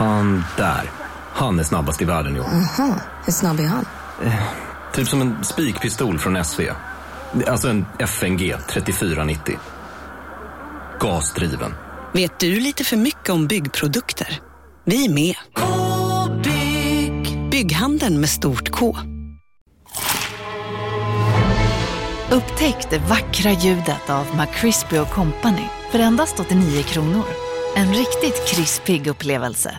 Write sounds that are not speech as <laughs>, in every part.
Han där. Han är snabbast i världen i år. Aha, hur snabb är han? Typ som en spikpistol från SV. Alltså en FNG 3490. Gasdriven. Vet du lite för mycket om byggprodukter? Vi är med. -bygg. Bygghandeln med stort K. Upptäck det vackra ljudet av McCrispy Company för endast 89 kronor. En riktigt krispig upplevelse.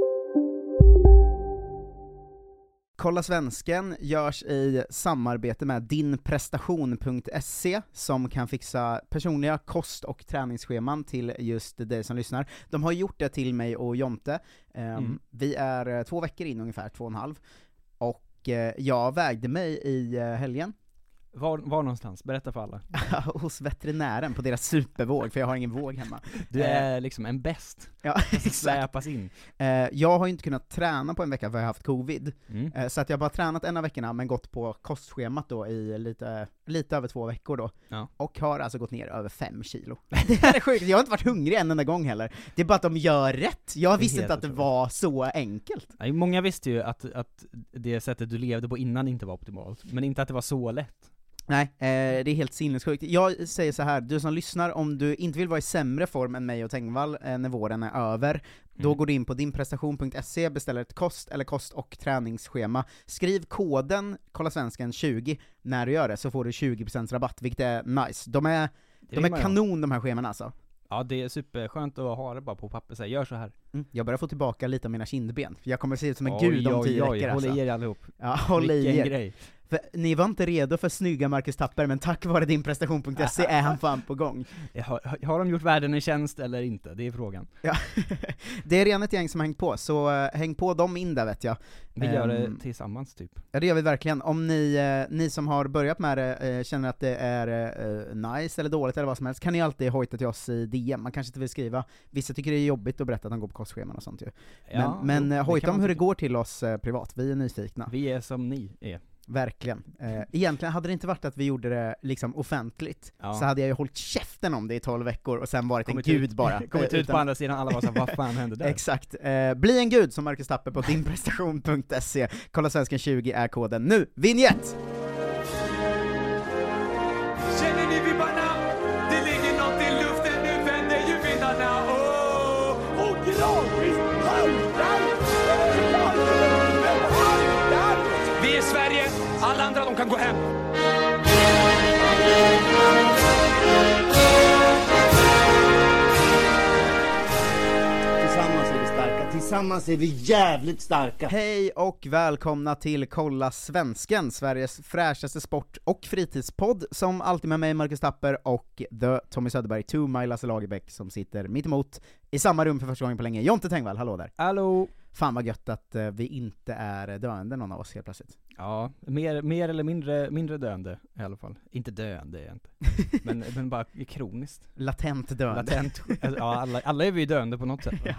Kolla svensken görs i samarbete med dinprestation.se som kan fixa personliga kost och träningsscheman till just dig som lyssnar. De har gjort det till mig och Jonte. Um, Mm. Vi är eh, två veckor in ungefär, två och en halv. Och eh, jag vägde mig i eh, helgen Var, var någonstans? Berätta för alla. <laughs> hos veterinären på deras supervåg, för jag har ingen våg hemma. Du Eh, är liksom en bäst. Ja, <laughs> exakt. släpas in. Eh, jag har ju inte kunnat träna på en vecka för jag har haft covid, Mm. Eh, Så att jag har bara tränat en av veckorna, men gått på kostschemat då i lite, lite över två veckor då. Ja. Och har alltså gått ner över fem kilo. <laughs> det här är sjukt, jag har inte varit hungrig en enda gång heller. Det är bara att de gör rätt. Jag visste inte att det var så enkelt. Ja, Många visste ju att, att det sättet du levde på innan inte var optimalt, men inte att det var så lätt. Nej, eh, det är helt sinnessjukt. Jag säger så här, du som lyssnar, om du inte vill vara i sämre form än mig och Tengvall eh, när våren är över, då Mm. går du in på dinprestation.se, beställer ett kost eller kost och träningsschema. Skriv koden kolla svensken 20 när du gör det, så får du 20% rabatt, vilket är nice. De är, de är kanon de här scheman alltså. Ja, det är superskönt att ha det bara på papper, så här, gör så här. Mm. Jag börjar få tillbaka lite av mina kindben, jag kommer se ut som en Oj, gud om oj, tio oj, veckor Håll alltså. i er allihop. Ja, håll i Vilken er. grej. För ni var inte redo för snygga Marcus Tapper, men tack vare dinprestation.se är han fan på gång. <laughs> Har, har de gjort världen en tjänst eller inte? Det är frågan. <laughs> Ja. det är redan ett gäng som har hängt på, så eh, häng på dem in där vet jag. Vi gör det Ehm, tillsammans typ. Ja det gör vi verkligen. Om ni, eh, ni som har börjat med det eh, känner att det är eh, nice eller dåligt eller vad som helst, kan ni alltid hojta till oss i DM, man kanske inte vill skriva. Vissa tycker det är jobbigt att berätta att de går på kostscheman och sånt ju. Men, Ja, men jo, det hojta om hur det tycka. går till oss privat, vi är nyfikna. Vi är som ni är. Verkligen. Eh, egentligen hade det inte varit att vi gjorde det liksom offentligt, Ja. så hade jag ju hållit käften om det i 12 veckor och sen varit Kommit en gud ut, bara. <laughs> Kommit Eh, ut på andra sidan, alla bara såhär, vad fan hände där? <laughs> Exakt. Eh, bli en gud som Marcus Tapper på <laughs> dinprestation.se. Kolla svensken 20 är koden nu. Vinjett! Gå hem. Tillsammans är vi starka, tillsammans är vi jävligt starka. Hej och välkomna till Kolla Svensken, Sveriges fräschaste sport och fritidspodd, som alltid med mig Marcus Tapper och the Tommy Söderberg, to my Lasse Lagerbäck, som sitter mitt emot i samma rum för första gången på länge. Jonte Tengvall, hallå där! Hallå! Fan vad gött att eh, vi inte är döende någon av oss helt plötsligt. Ja, mer, mer eller mindre, mindre döende i alla fall. Inte döende är jag inte. <laughs> Men, men bara kroniskt. Latent döende. Latent. Alltså, Ja, alla, alla är vi döende på något sätt. <laughs> Ja,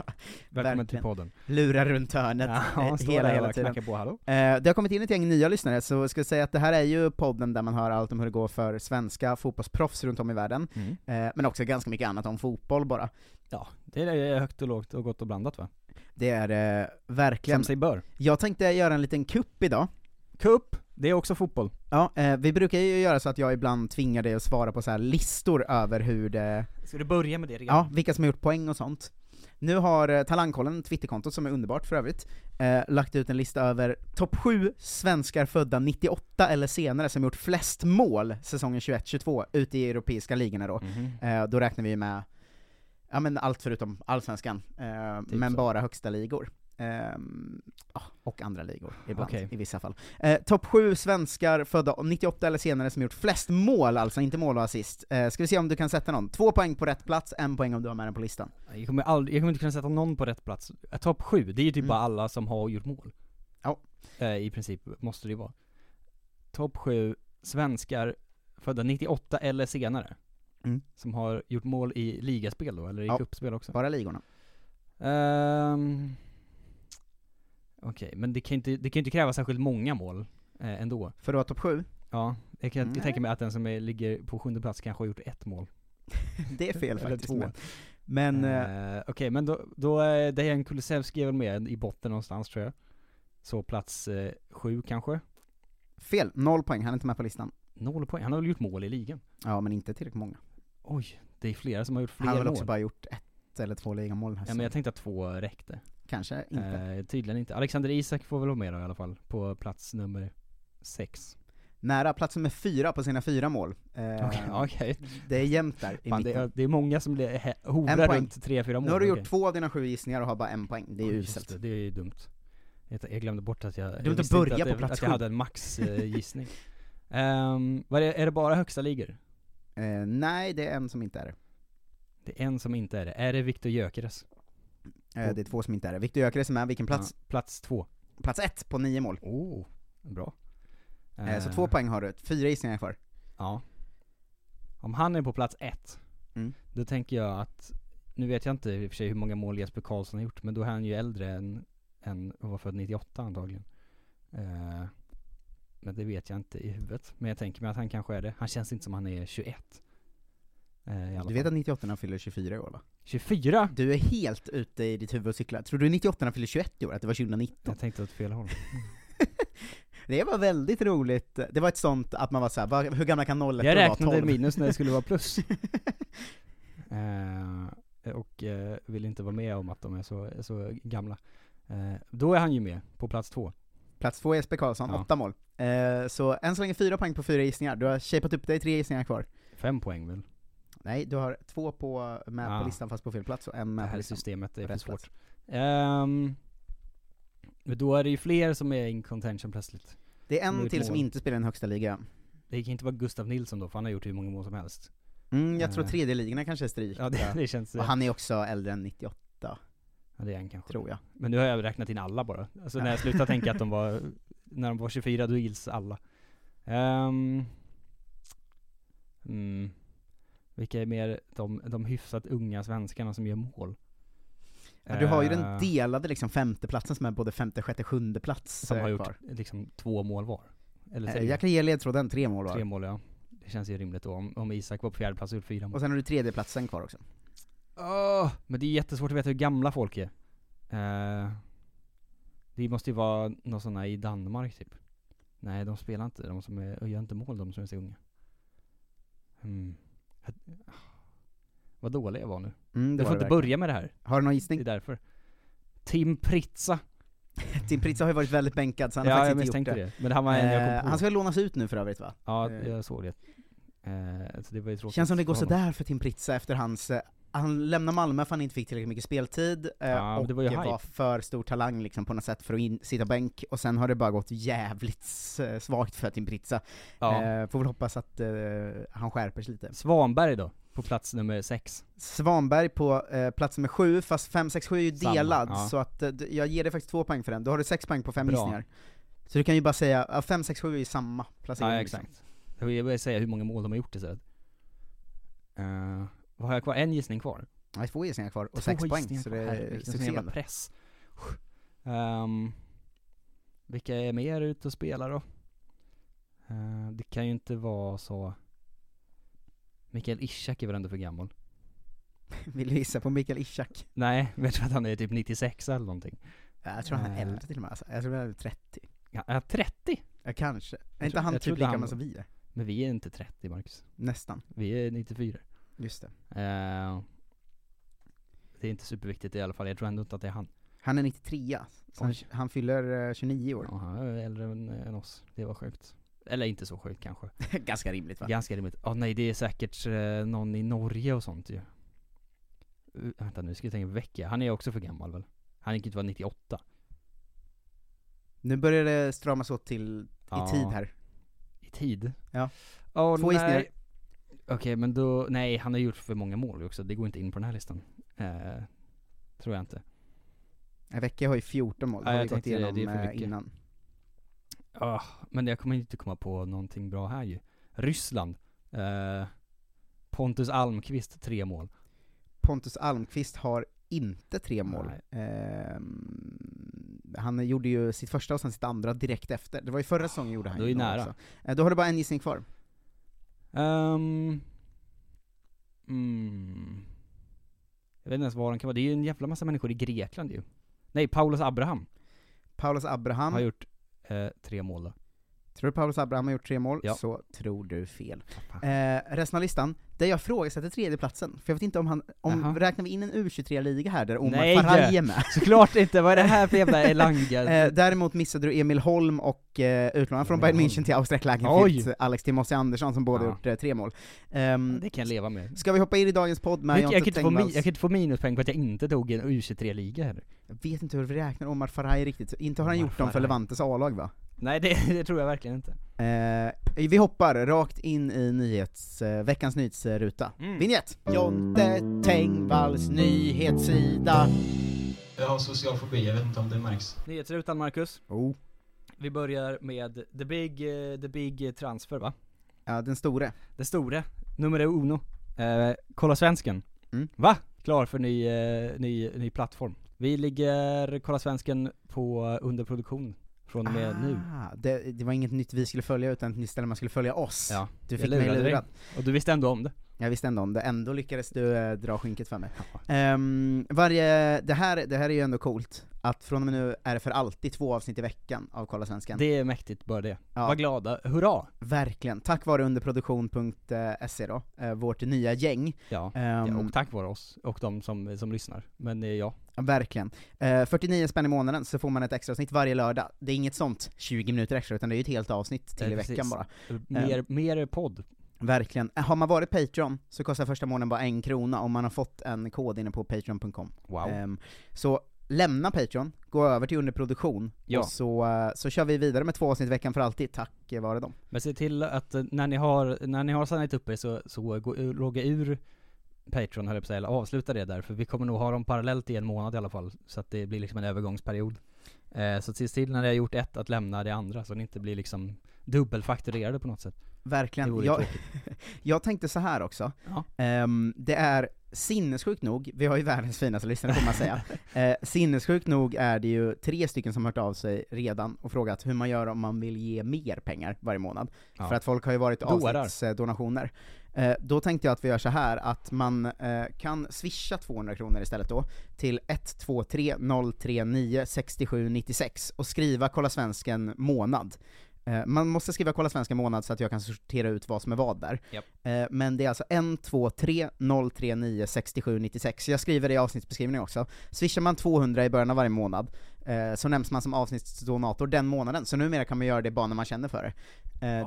Välkommen till verkligen. podden. Lurar runt hörnet Ja, eh, står hela, där hela tiden. på, hallå? Eh, det har kommit in ett gäng nya lyssnare, så jag säga att det här är ju podden där man hör allt om hur det går för svenska fotbollsproffs runt om i världen, Mm. eh, men också ganska mycket annat om fotboll bara. Ja, det är högt och lågt och gott och blandat va? Det är eh, verkligen. Som sig bör. Jag tänkte göra en liten kupp idag. Cup, det är också fotboll. Ja, eh, vi brukar ju göra så att jag ibland tvingar dig att svara på så här listor över hur det, Ska du börja med det redan? ja, vilka som har gjort poäng och sånt. Nu har eh, Talangkollen, Twitterkonto som är underbart för övrigt, eh, lagt ut en lista över topp 7 svenskar födda 98 eller senare som gjort flest mål säsongen 21-22 ute i europeiska ligorna då. Mhm. Eh, då räknar vi med, ja men allt förutom allsvenskan, eh, Typ men så. bara högsta ligor. Ja, och andra ligor ibland, Okej. i vissa fall. Eh, Topp 7 svenskar födda 98 eller senare som gjort flest mål, alltså inte mål och assist. Eh, ska vi se om du kan sätta någon? Två poäng på rätt plats, en poäng om du har med den på listan. Jag kommer, aldrig, jag kommer inte kunna sätta någon på rätt plats. Eh, Topp sju, det är ju typ Mm. bara alla som har gjort mål. Ja. Eh, I princip, måste det ju vara. topp sju svenskar födda 98 eller senare. Mm. Som har gjort mål i ligaspel då, eller i Ja. cupspel också. Bara ligorna. Ehm, Okej, men det kan ju inte, det kan inte kräva särskilt många mål eh, ändå. För att vara topp sju? Ja, jag kan jag tänker mig att den som är, ligger på sjunde plats kanske har gjort ett mål. <laughs> Det är fel Eller faktiskt. två. Men, men eh, Eh, Okej, men då, då är Dejan Kulusevski är väl med i botten någonstans tror jag. Så plats eh, sju kanske? fel, noll poäng, han är inte med på listan. Noll poäng, han har väl gjort mål i ligan? Ja, men inte tillräckligt många. Oj, det är flera som har gjort fler Han har väl mål. också bara gjort ett eller två ligamål här Ja men jag tänkte att två räckte. Kanske inte. Eh, tydligen inte. Alexander Isak får väl vara med då i alla fall, på plats nummer sex. Nära, plats nummer fyra på sina fyra mål. Eh, Okej, <laughs> okej. Det är jämnt där i Fan, det, är, det är många som poäng. runt tre, fyra mål. Nu har du gjort Okej. två av dina sju gissningar och har bara en poäng, det är just uselt. Det, det är dumt. Jag, glömde bort att jag, Du jag inte börja att, på plats att jag hade en max-gissning. um, <laughs> vad är, är det bara högsta ligor? Eh, nej, det är en som inte är det. Det är en som inte är det. Är det Viktor Gyökeres? Eh, det är två som inte är det. Viktor Gyökeres är med, vilken plats? Ja, plats två. Plats ett på nio mål. Oh, bra. Eh, så Eh, två poäng har du, fyra gissningar kvar. Ja. Om han är på plats ett, Mm. då tänker jag att, nu vet jag inte i och för sig hur många mål Jesper Karlsson har gjort, men då är han ju äldre än, än och var född 98 antagligen. Eh, men det vet jag inte i huvudet. Men jag tänker mig att han kanske är det. Han känns inte som han är 21. Eh, Du vet att 98 fyller 24 i år va? 24? Du är helt ute i ditt huvud och cyklar. Tror du 98 fyller 21 i år? Att det var 2019? Jag tänkte åt fel håll. <laughs> Det var väldigt roligt. Det var ett sånt att man var såhär, vad- hur gamla kan 01 Jag vara? räknade 12? minus när det skulle vara plus. <laughs> eh, och eh, vill inte vara med om att de är så, så gamla. Eh, då är han ju med på plats två. Plats två är Jesper Karlsson, Ja. åtta mål. Eh, så än så länge fyra poäng på fyra gissningar. Du har shapat upp dig, tre gissningar kvar. Fem poäng väl? Nej, du har två på, med Ah. på listan fast på fel plats och en Det med på här listan. systemet är för svårt. Men då är det ju fler som är in contention plötsligt. Det är Som en gjort till som mål. inte spelar i den högsta ligan. Det kan inte vara Gustav Nilsson då, för han har gjort hur många mål som helst. Mm, jag tror Eh. tredje ligorna kanske är stryk. Ja, det, det känns... Och han är också äldre än 98, ja, det är han kanske. tror jag. Men nu har jag räknat in alla bara. Alltså när jag slutade tänka att de var, <laughs> när de var 24, då gills alla. Ehm, mm, vilka är mer de, de hyfsat unga svenskarna som gör mål? Ja, du har ju Eh, den delade liksom femteplatsen som är både femte, sjätte, sjunde plats Som eh, har gjort kvar. liksom två mål var. Eller Eh, tre. Jag kan ge ledtråden, tre mål var. Tre mål ja. Det känns ju rimligt då. Om, om Isak var på fjärde plats och gjort fyra mål. Och sen har du tredjeplatsen kvar också. Åh, men det är jättesvårt att veta hur gamla folk är. Eh, det måste ju vara någon sådana i Danmark typ. Nej, de spelar inte. De som är, och gör inte mål, de som är så unga. Hmm. Vad dålig jag var nu. Mm, jag var får inte börja med det här. Har du någon Det är gissning? därför. Tim Pritza. <laughs> Tim Pritza har ju varit väldigt bänkad så han har ja, jag faktiskt inte gjort det. det. Men han var en jag Eh, kom på. han ska lånas ut nu för övrigt va? Ja, eh, jag såg det. Eh, så det var ju tråkigt Känns som det går sådär för Tim Pritza efter hans, eh, han lämnade Malmö för han inte fick tillräckligt mycket speltid, eh, Ja, och det var ju var för stor talang liksom på något sätt för att in, sitta bänk, och sen har det bara gått jävligt eh, svagt för Tim Pritza. Ja. Eh, får väl hoppas att eh, han skärper sig lite. Svanberg då, på plats nummer sex. Svanberg på eh, plats nummer sju, fast 5, 6, 7 är ju Samma, delad, ja. så att eh, jag ger dig faktiskt två poäng för den. Då har du sex poäng på fem Bra. gissningar. Så du kan ju bara säga, 5, 6, 7 är ju samma placering Ja, liksom. exakt. Jag vill säga hur många mål de har gjort istället. Uh, vad har jag kvar? En gissning kvar? Nej, två gissningar kvar, och Två sex poäng, så det är succé. press. Ehm, vilka är mer ute och spelar då? Eh, det kan ju inte vara så... Mikael Ishak är väl ändå för gammal? <laughs> Vill du gissa på Mikael Ishak? Nej, men jag tror att han är typ 96 eller någonting. Ja, Jag tror han är Eh. äldre till och med, alltså. jag tror han är 30. Ja, är han 30? Ja, kanske. Är inte han typ lika gammal som vi är? Men vi är inte 30 Marcus. Nästan, Vi är 94. Just det. Eh, det är inte superviktigt i alla fall, jag tror ändå inte att det är han. Han är 93, så han, han fyller eh, 29 år. Ja, han är äldre än, än oss. Det var sjukt. Eller inte så sjukt kanske. <laughs> Ganska rimligt va? Ganska rimligt. Ja nej det är säkert eh, någon i Norge och sånt ju. Uh, vänta nu ska jag tänka Vecchia. Han är också för gammal väl? Han gick inte vara 98. Nu börjar det stramas åt till Ja. i tid här. I tid? Ja. Åh, Två nej. gissningar. Okej men då, nej han har gjort för många mål också. Det går inte in på den här listan. Eh, tror jag inte. En vecka har ju 14 mål, det Ja, har jag vi gått tänkte det, igenom det är eh, innan. Ah, men jag kommer inte komma på någonting bra här ju. Ryssland. Eh, Pontus Almqvist, tre mål. Pontus Almqvist har inte tre mål. Ehm, han gjorde ju sitt första och sen sitt andra direkt efter. Det var ju förra säsongen gjorde han ju nära. också. Eh, då har du bara en gissning kvar. Ehm, mm, jag vet inte ens var han kan vara. Det är ju en jävla massa människor i Grekland ju. Nej, Paulus Abraham Paulus Abraham, har gjort eh, tre mål då. Tror du Paulus Abraham har gjort tre mål, Ja. så tror du fel. Eh, resten av listan, där jag frågasätter tredjeplatsen, för jag vet inte om han, om, Jaha. räknar vi in en U23-liga här där Omar Nej! Faraj är med? <laughs> Såklart inte, vad är det här för jävla Elanga? <laughs> Eh, däremot missade du Emil Holm och eh, utlånaren från Bayern. München till Austria Klagenfurt. Alex Timossi Andersson som båda Ja. gjort eh, tre mål. Ehm, det kan jag leva med. ska vi hoppa in i dagens podd med Jag, jag, kan jag kan inte få minuspoäng på att jag inte tog en U23-liga heller. Jag vet inte hur vi räknar Omar Faraj riktigt, inte har han Omar gjort dem för. Levantes A-lag va? Nej det, <laughs> det tror jag verkligen inte. Eh, vi hoppar rakt in i nyhets, eh, veckans nyhetsruta. Mm. Vignett! Jonte Tengvalls nyhetssida. Jag har social fobi, jag vet inte om det märks. Nyhetsrutan Marcus. Oh. Vi börjar med the big, eh, the big transfer va? Ja, den store. Det stora, nummer uno. Eh, kolla svensken. Mm. Va? Klar för ny, eh, ny, ny plattform. Vi ligger Kolla svensken på underproduktion från och med nu. Ah, det, det var inget nytt vi skulle följa, utan ett nytt ställe man skulle följa oss. Ja, du fick mig lurad. Och du visste ändå om det. Jag visste ändå om det, ändå lyckades du eh, dra skynket för mig. Ehm, varje, det, här, det här är ju ändå coolt, att från och med nu är det för alltid två avsnitt i veckan av Kolla Svenskan. Det är mäktigt bara det. Ja. Var glada, hurra! Verkligen, tack vare underproduktion.se då, eh, vårt nya gäng. Ja, Ehm, och tack vare oss och de som, som lyssnar. Men eh, ja, Verkligen. Eh, 49 spänn i månaden så får man ett extra avsnitt varje lördag. Det är inget sånt 20 minuter extra, utan det är ju ett helt avsnitt till Eh, i veckan precis. bara. mer, mer podd. Verkligen. Eh, Har man varit Patreon så kostar första månaden bara en krona om man har fått en kod inne på patreon.com. Wow. Ehm, så lämna Patreon, gå över till underproduktion, Ja. och så, eh, så kör vi vidare med två avsnitt i veckan för alltid, tack eh, vare dem. Men se till att när ni har, när ni har signat upp er så, så gå, logga ur Patreon höll jag på att säga, eller avsluta det där, för vi kommer nog ha dem parallellt i en månad i alla fall, så att det blir liksom en övergångsperiod. Eh, så se till när ni har gjort ett att lämna det andra, så ni inte blir liksom dubbelfakturerade på något sätt. Verkligen. Jag, <laughs> jag tänkte så här också, Ja. Ehm, det är sinnessjukt nog, vi har ju världens finaste lyssnare får man säga, <laughs> eh, sinnessjukt nog är det ju tre stycken som hört av sig redan och frågat hur man gör om man vill ge mer pengar varje månad. Ja. För att folk har ju varit Dårar. avsnittsdonationer. Eh, då tänkte jag att vi gör så här att man eh, kan swisha 200 kronor istället då, till 123 039 67 96 och skriva Kolla Svensken månad. Eh, man måste skriva Kolla Svenska månad så att jag kan sortera ut vad som är vad där. Japp. Eh, men det är alltså 123 039 67 96, jag skriver det i avsnittsbeskrivningen också. Swishar man 200 i början av varje månad, eh, så nämns man som avsnittsdonator den månaden, så numera kan man göra det bara när man känner för det.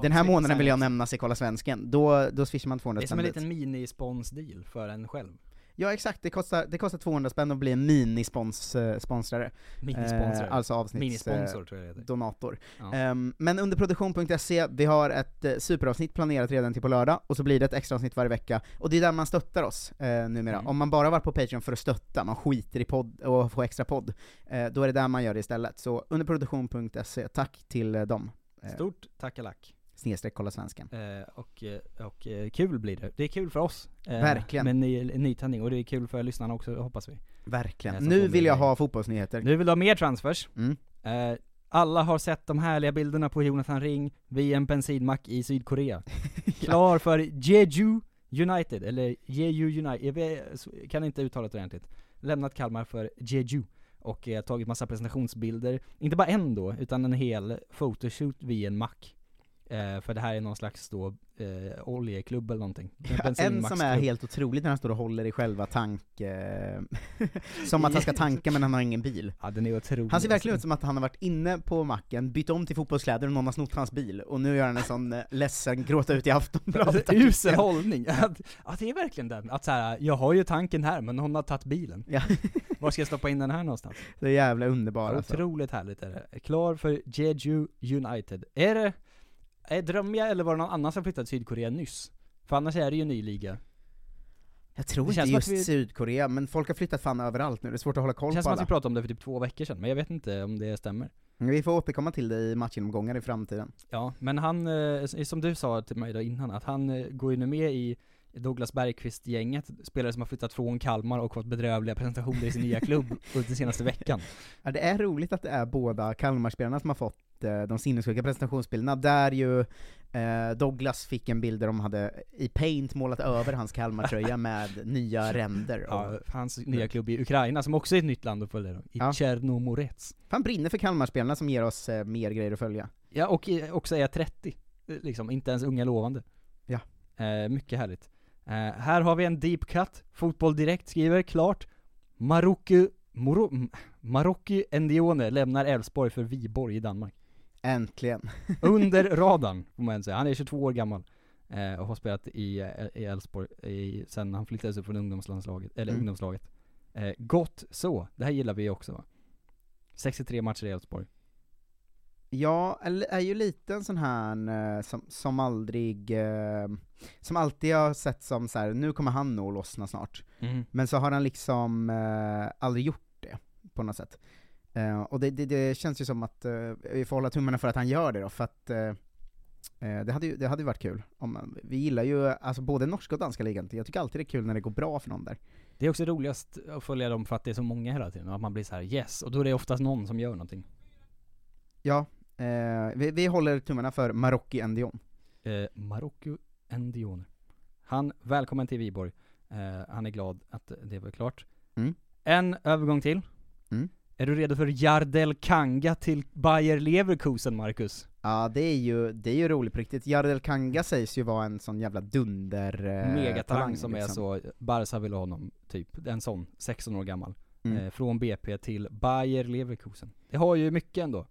Den här månaden vill jag nämnas i Kolla Svensken, då, då swishar man 200 Det är som en liten mini-spons-deal för en själv. Ja exakt, det kostar, det kostar 200 spänn att bli en minisponsrare. Minisponsor. Eh, alltså avsnitts... Minisponsor tror jag det heter. donator. Ja. Ehm, men under produktion.se, vi har ett eh, superavsnitt planerat redan till på lördag, och så blir det ett extra avsnitt varje vecka, och det är där man stöttar oss eh, numera. Mm. Om man bara varit på Patreon för att stötta, man skiter i podd och få extra podd, eh, då är det där man gör det istället. Så under produktion.se, tack till eh, dem. Eh, Stort tackalack. Snedstreck kolla svenskan. Eh, och, eh, och eh, kul blir det. Det är kul för oss. Eh, Verkligen. Med en ny, en ny tändning, och det är kul för lyssnarna också hoppas vi. Verkligen. Eh, Nu vill jag ha fotbollsnyheter. Nu vill du ha mer transfers. Mm. Alla har sett de härliga bilderna på Jonathan Ring vid en bensinmack i Sydkorea. <laughs> Klar för Jeju United, eller Jeju United, jag kan inte uttala det ordentligt. Lämnat Kalmar för Jeju. Och eh, tagit massa presentationsbilder, inte bara en då, utan en hel photoshoot vid en mack. Eh, för det här är någon slags då, eh, oljeklubb eller någonting. <laughs> En En som är helt otroligt när han står och håller i själva tank... Eh, <laughs> som att han ska <laughs> tanka men han har ingen bil. Ja den är otrolig. Han ser verkligen ut som att han har varit inne på macken, bytt om till fotbollskläder och någon har snott hans bil, och nu gör han en sån eh, ledsen gråta ut i Aftonbladet. Usel hållning. Att, att det är verkligen den, att så här, jag har ju tanken här men hon har tagit bilen. Ja. Var ska jag stoppa in den här någonstans? Så jävla underbar Ja, alltså. Otroligt härligt är det. Klar för Jeju United. Är det, är drömmer jag eller var det någon annan som flyttade till Sydkorea nyss? För annars är det ju en ny liga. Jag tror Det inte känns som just vi- Sydkorea, men folk har flyttat fan överallt nu, det är svårt att hålla koll Det känns på som att alla. vi pratade om det för typ två veckor sedan, men jag vet inte om det stämmer. Vi får återkomma till det i matchgenomgångar i framtiden. Ja, men han, eh, som du sa till mig då innan, att han eh, går ju nu med i Douglas Bergqvist-gänget, spelare som har flyttat från Kalmar och fått bedrövliga presentationer i sin nya klubb <laughs> under den senaste veckan. Ja, det är roligt att det är båda Kalmarspelarna som har fått eh, de sinnessjuka presentationsbilderna, där ju eh, Douglas fick en bild där de hade i paint målat över hans Kalmartröja <laughs> med nya ränder. Ja, Och, hans nya klubb i Ukraina, som också är ett nytt land att följa i Ja. Tjernomorets. han brinner för Kalmarspelarna som ger oss eh, mer grejer att följa. Ja, och i- också är 30, eh, liksom, inte ens unga lovande. Ja. Eh, mycket härligt. Eh, här har vi en deep cut, Fotboll Direkt skriver klart, Marocko, Moro, M- Marocko Endione lämnar Elfsborg för Viborg i Danmark. Äntligen. <laughs> Under <laughs> radarn, får man säga. Han är 22 år gammal. Eh, och har spelat i eh, Elfsborg sen han flyttades upp från ungdomslandslaget, eller Mm. ungdomslaget. Eh, gott så, det här gillar vi också va? 63 matcher i Elfsborg. Ja, är ju lite en sån här eh, som, som aldrig, eh, som alltid har sett som så här: nu kommer han nog lossna snart. Mm. Men så har han liksom eh, aldrig gjort det, på något sätt. Och det, det, det känns ju som att vi får hålla tummarna för att han gör det då, för att det hade ju det hade varit kul. Om, vi gillar ju alltså både norska och danska ligan, jag tycker alltid det är kul när det går bra för någon där. Det är också roligast att följa dem för att det är så många hela tiden, och att man blir så här yes, och då är det oftast någon som gör någonting. Ja, eh, vi, vi håller tummarna för Marocki Endion. Eh, Marocko Endione. Han, välkommen till Viborg. Eh, han är glad att det var klart. Mm. En övergång till. Mm. Är du redo för Jardel Kanga till Bayer Leverkusen, Marcus? Ja, det är ju, det är ju roligt på riktigt. Jardel Kanga sägs ju vara en sån jävla dunder eh, Megatalang som är liksom. så, Barca vill ha honom, typ. En sån, 16 år gammal. Mm. Eh, från BP till Bayer Leverkusen. Det har ju mycket ändå.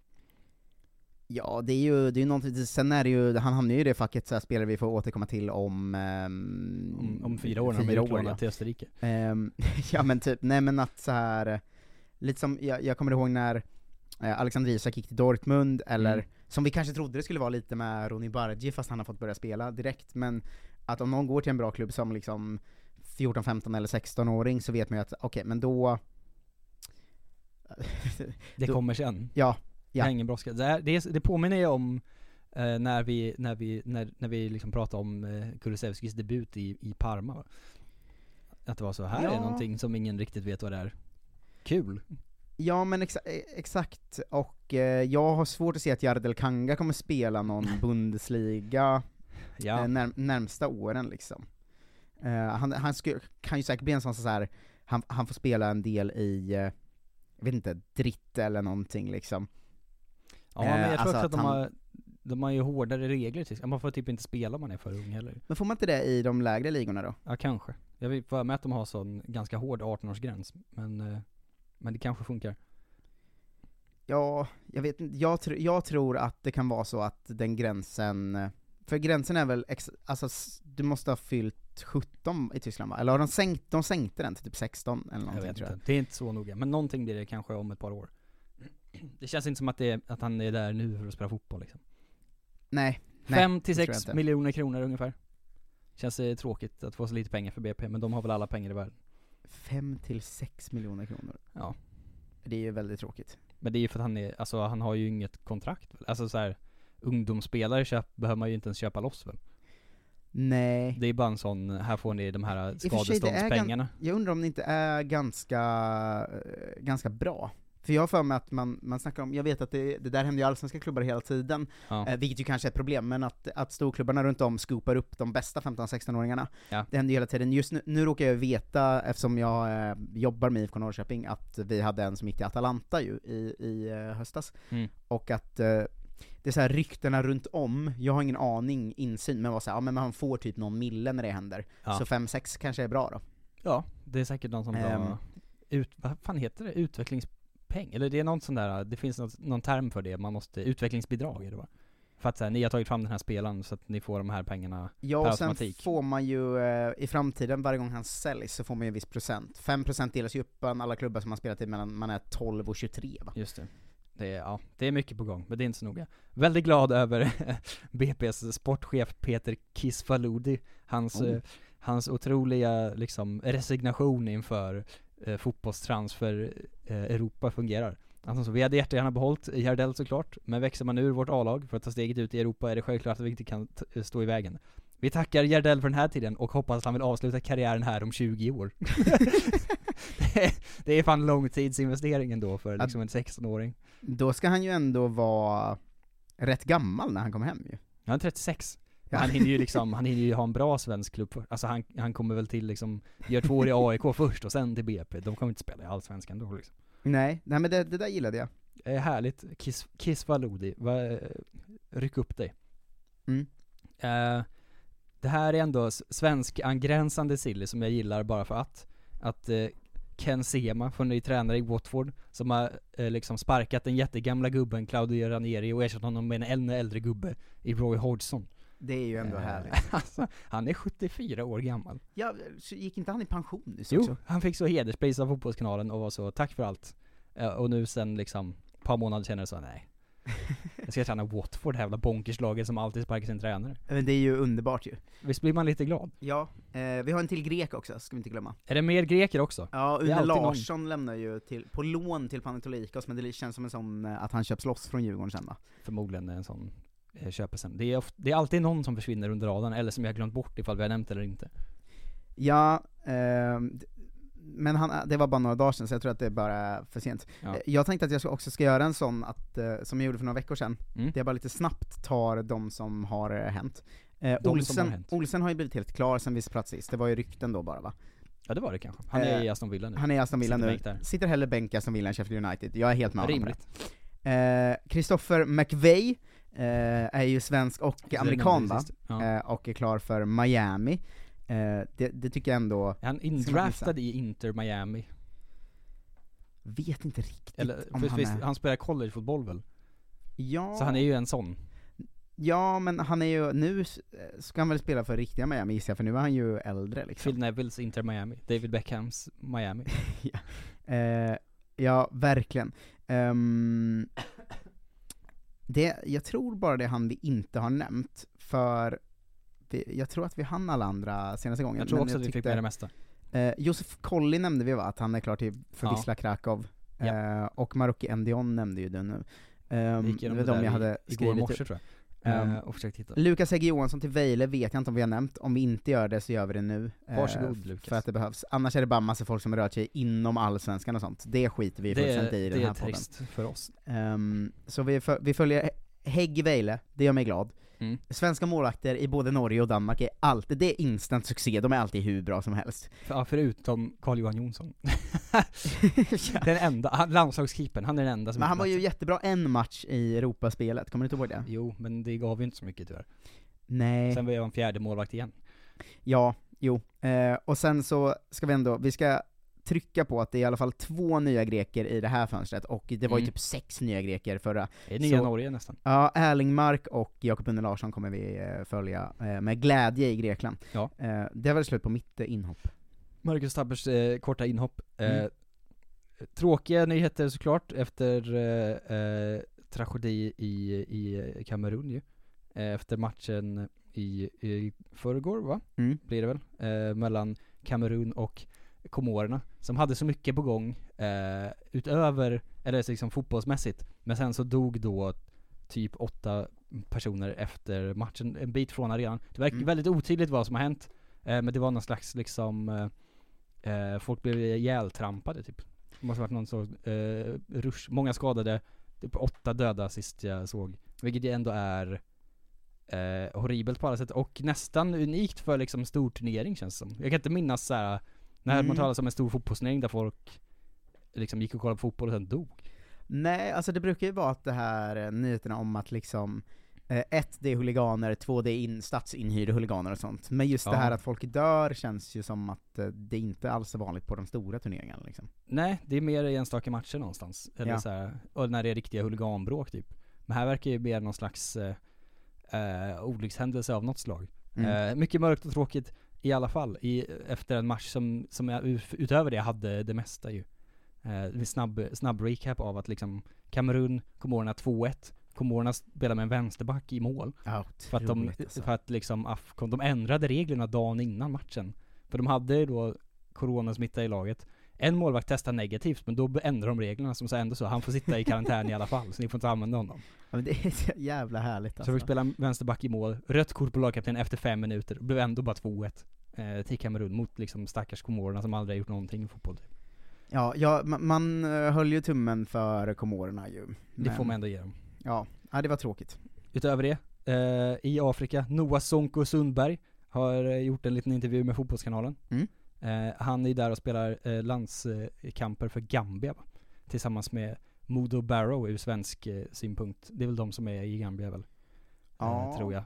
Ja, det är ju, det är ju någonting, sen är det ju, han hamnar ju i det facket så här spelare vi får återkomma till om... ehm, Om, om fyra år när fyra är år, utlånade ja. till Österrike. Ehm, <laughs> ja men typ, nej men att så här lite som, jag, jag kommer ihåg när eh, Alexander Isak gick till Dortmund, eller Mm. som vi kanske trodde det skulle vara lite med Ronny Bargi, fast han har fått börja spela direkt, men att om någon går till en bra klubb som liksom 14, 15 eller 16-åring så vet man ju att, okej men då... Det <laughs> Då- kommer sen. Ja, Ja. är ingen brådska. Det, det, det påminner ju om eh, när vi, när vi, när, när vi liksom pratade om eh, Kulusevskis debut i, i Parma. Att det var så, här Ja. är någonting som ingen riktigt vet vad det är. Kul. Ja men exa eh, exakt, och eh, jag har svårt att se att Jardel Kanga kommer spela någon <laughs> Bundesliga Ja. eh, när, närmsta åren liksom. Eh, han han skulle, kan ju säkert bli en sån så här han, han får spela en del i, eh, jag vet inte, Dritt eller någonting liksom. Ja men jag Eh, tror alltså också att att de har, de har ju hårdare regler till Man får typ inte spela om man är för ung heller. Men får man inte det i de lägre ligorna då? Ja kanske. Jag vill för mig att de har sån ganska hård 18-årsgräns. Men, eh, men det kanske funkar. Ja, jag vet inte, jag, tr jag tror att det kan vara så att den gränsen, eh, för gränsen är väl, ex alltså du måste ha fyllt 17 i Tyskland va? Eller har de sänkt, de sänkte den till typ 16 eller Jag någonting vet tror jag. inte. Det är inte så noga. Men någonting blir det kanske om ett par år. <clears throat> Det känns inte som att, det är, att han är där nu för att spela fotboll liksom. Nej, nej. 5 till det tror jag 6 inte. miljoner kronor ungefär. Känns det tråkigt att få så lite pengar för BP, men de har väl alla pengar i världen. 5 till 6 miljoner kronor. Ja. Det är ju väldigt tråkigt. Men det är ju för att han är, alltså han har ju inget kontrakt? Alltså så här, ungdomsspelare köp, behöver man ju inte ens köpa loss väl? Nej. Det är bara en sån, här får ni de här sig, skadeståndspengarna. Jag undrar om det inte är ganska, eh, ganska bra. För jag har för mig att man, man snackar om, jag vet att det, det där händer ju i allsvenska klubbar hela tiden, Ja. eh, vilket ju kanske är ett problem, men att, att storklubbarna runt om scoopar upp de bästa 15-16-åringarna. Ja. Det händer ju hela tiden. Just nu, nu råkar jag veta, eftersom jag eh, jobbar med IFK Norrköping, att vi hade en som gick till Atalanta ju i, i eh, höstas, Mm. och att eh, det är så här ryktena runt om, jag har ingen aning, insyn, men var så här, ja men man får typ någon mille när det händer. Ja. Så 5-6 kanske är bra då. Ja, det är säkert någon som drar ut, vad fan heter det? Utvecklingspeng? Eller det är något sån där, det finns något, någon term för det, man måste, utvecklingsbidrag är det va? För att så här, ni har tagit fram den här spelaren så att ni får de här pengarna Ja, per och sen automatik. får man ju, eh, i framtiden, varje gång han säljs, så får man ju en viss procent. 5% delas ju upp bland alla klubbar som man spelat i mellan man är 12 och 23 va? Just det. Det är, ja, det är mycket på gång, men det är inte så noga. Väldigt glad över <laughs> BP's sportchef Peter Kisfaludi, hans, Oh. eh, hans otroliga liksom resignation inför eh, fotbollstransfer eh, Europa fungerar. Alltså, så vi hade jättegärna behållit Jardel såklart, men växer man ur vårt A-lag för att ta steget ut i Europa är det självklart att vi inte kan t- stå i vägen. Vi tackar Jardel för den här tiden och hoppas att han vill avsluta karriären här om 20 år. <laughs> det, är, det är fan långtidsinvestering ändå för liksom en 16-åring. Då ska han ju ändå vara rätt gammal när han kommer hem ju. Han är 36. Ja. Han hinner ju liksom, han hinner ju ha en bra svensk klubb för. Alltså han, han kommer väl till liksom, gör två år i AIK <laughs> först och sen till BP. De kommer inte spela i Allsvenskan då liksom. Nej, nej men det, det där gillade jag. Eh, härligt. Kiss, Kiss Valodi, Va, ryck upp dig. Mm. Eh, det här är ändå s- svensk-angränsande silly som jag gillar bara för att. Att eh, Ken Sema, för ny tränare i Watford, som har eh, liksom sparkat den jättegamla gubben Claudio Ranieri och ersatt honom med en ännu äldre gubbe i Roy Hodgson. Det är ju ändå Eh, härligt. <laughs> alltså, han är 74 år gammal. Ja, så gick inte han i pension nyss Jo, också? han fick så hederspris av Fotbollskanalen och var så 'Tack för allt' Eh, Och nu sen liksom, ett par månader senare så nej <laughs> Jag ska träna Watford, det här jävla bonkerslaget som alltid sparkar sin tränare Men det är ju underbart ju. Visst blir man lite glad? Ja, eh, vi har en till grek också, ska vi inte glömma. Är det mer greker också? Ja, Det är Une alltid någon. Larsson lämnar ju till, på lån till Panathinaikos, men det känns som en sån, eh, att han köps loss från Djurgården sen va? Förmodligen en sån eh, sen. Det är, oft, det är alltid någon som försvinner under radarn, eller som jag har glömt bort ifall vi har nämnt eller inte. Ja, d- men han, det var bara några dagar sedan, så jag tror att det bara är för sent. Ja. Eh, Jag tänkte att jag också ska göra en sån, att, eh, som jag gjorde för några veckor sedan, Mm. där jag bara lite snabbt tar de som har eh, hänt. Eh, Olsen, har hänt. Olsen har ju blivit helt klar sen vice plats sist, det var ju rykten då bara va? Ja det var det kanske. Han är Eh, i Aston Villa nu. Han är i Aston Villa Sitter nu, sitter hellre bänk i Aston Villa än Sheffield United, jag är helt med honom på Rimligt. det. Eh, Christopher McVeigh eh, är ju svensk och amerikan va? Ja. Eh, och är klar för Miami. Eh, det, det tycker jag ändå, Är han indraftad i Inter Miami? vet inte riktigt Eller, om han visst, är... han spelar collegefotboll väl? Ja, Så han är ju en sån. ja, men han är ju, nu ska han väl spela för riktiga Miami gissar jag, för nu är han ju äldre liksom. Phil Nevilles Inter Miami. David Beckhams Miami. <laughs> Eh, ja, verkligen. Ehm, det, jag tror bara det är han vi inte har nämnt, för vi, jag tror att vi hann alla andra senaste gången. Jag tror också att vi fick med det mesta. Eh, Josef Collin nämnde vi va, att han är klar till, för Ja. Wisla Krakow. Ja. Eh, och Maroki Endion nämnde ju den nu. Jag Um, gick det igenom var det de där jag i- hade igår skrivit morse tror jag. Ehm, Eh, och försökt hitta. Lukas Egge Johansson till Vejle vet jag inte om vi har nämnt, om vi inte gör det så gör vi det nu. eh, Varsågod, f- Lukas. För att det behövs. Annars är det bara massa folk som rör sig inom allsvenskan och sånt. Det skiter vi Det, fullständigt i i den det här är podden. trist för oss. Ehm, så vi, vi följer Hägg Vejle, det gör mig glad. Mm. Svenska målvakter i både Norge och Danmark är alltid, det är instant succé, de är alltid hur bra som helst. Ja, förutom Carl-Johan Jonsson. <laughs> Den enda, han, landslagskeepern, han är den enda som Men han var ju jättebra en match i Europaspelet, kommer du inte ihåg det? Jo, men det gav ju inte så mycket tyvärr. Nej. Sen var jag en fjärde målvakt igen. Ja, jo. Eh, och sen så ska vi ändå, vi ska trycka på att det är i alla fall två nya greker i det här fönstret, och det var ju Mm. typ sex nya greker förra. Det är nya Så- Norge nästan. Ja, Erlingmark och Jakob Unne Larsson kommer vi eh, följa eh, med glädje i Grekland. Ja. Eh, det var slut på mitt eh, inhopp. Marcus Tappers eh, korta inhopp. Eh, Mm. Tråkiga nyheter såklart efter eh, eh, tragedi i, i Kamerun ju. Eh, efter matchen i, i förrgår va? Mm. Blir det väl? Eh, mellan Kamerun och Komorerna. Som hade så mycket på gång eh, utöver, eller liksom fotbollsmässigt. Men sen så dog då typ åtta personer efter matchen, en bit från arenan. Det verkar Mm. väldigt otydligt vad som har hänt. Eh, men det var någon slags liksom eh, eh, folk blev ihjältrampade typ. Det måste varit någon så, eh, rush, många skadade, typ åtta döda sist jag såg. Vilket ju ändå är eh, horribelt på alla sätt och nästan unikt för liksom stor turnering känns det som. Jag kan inte minnas så här när Mm. man talar om en stor fotbollsturnering där folk liksom gick och kollade på fotboll och sen dog. Nej, alltså det brukar ju vara att det här eh, nyheterna om att liksom eh, ett, det är huliganer, två, det är in, statsinhyrda huliganer och sånt. Men just det Ja. här att folk dör känns ju som att eh, det inte alls är vanligt på de stora turneringarna liksom. Nej, det är mer i enstaka matcher någonstans. Eller Ja. så här, och när det är riktiga huliganbråk typ. Men här verkar ju mer någon slags eh, eh, olyckshändelse av något slag. Mm. Eh, mycket mörkt och tråkigt i alla fall, i, efter en match som, som jag ut- utöver det hade det mesta ju. Eh, snabb, snabb recap av att liksom Kamerun, Komorerna 2-1, Komorerna spelar med en vänsterback i mål. Ja, För att de, alltså. för att liksom Afcon, de ändrade reglerna dagen innan matchen. För de hade ju då coronasmitta i laget. En målvakt testar negativt, men då ändrar de reglerna som så ändå så, han får sitta i karantän i alla fall, så ni får inte använda honom. Ja, men det är så jävla härligt Så alltså. jag fick spela vänsterback i mål, rött kort på lagkapten efter fem minuter, blev ändå bara 2-1 eh, till Kamerun mot liksom stackars komorerna som aldrig har gjort någonting i fotboll. Typ. Ja, ja ma- man eh, höll ju tummen för komorerna ju. Det får Men- man ändå ge dem. Ja, ja det var tråkigt. Utöver det, eh, i Afrika, Noah Sonko Sundberg har eh, gjort en liten intervju med Fotbollskanalen. Mm. Eh, han är där och spelar eh, landskamper för Gambia va? Tillsammans med Modo Barrow ur svensk eh, synpunkt. Det är väl de som är i Gambia väl? Ja. Tror jag.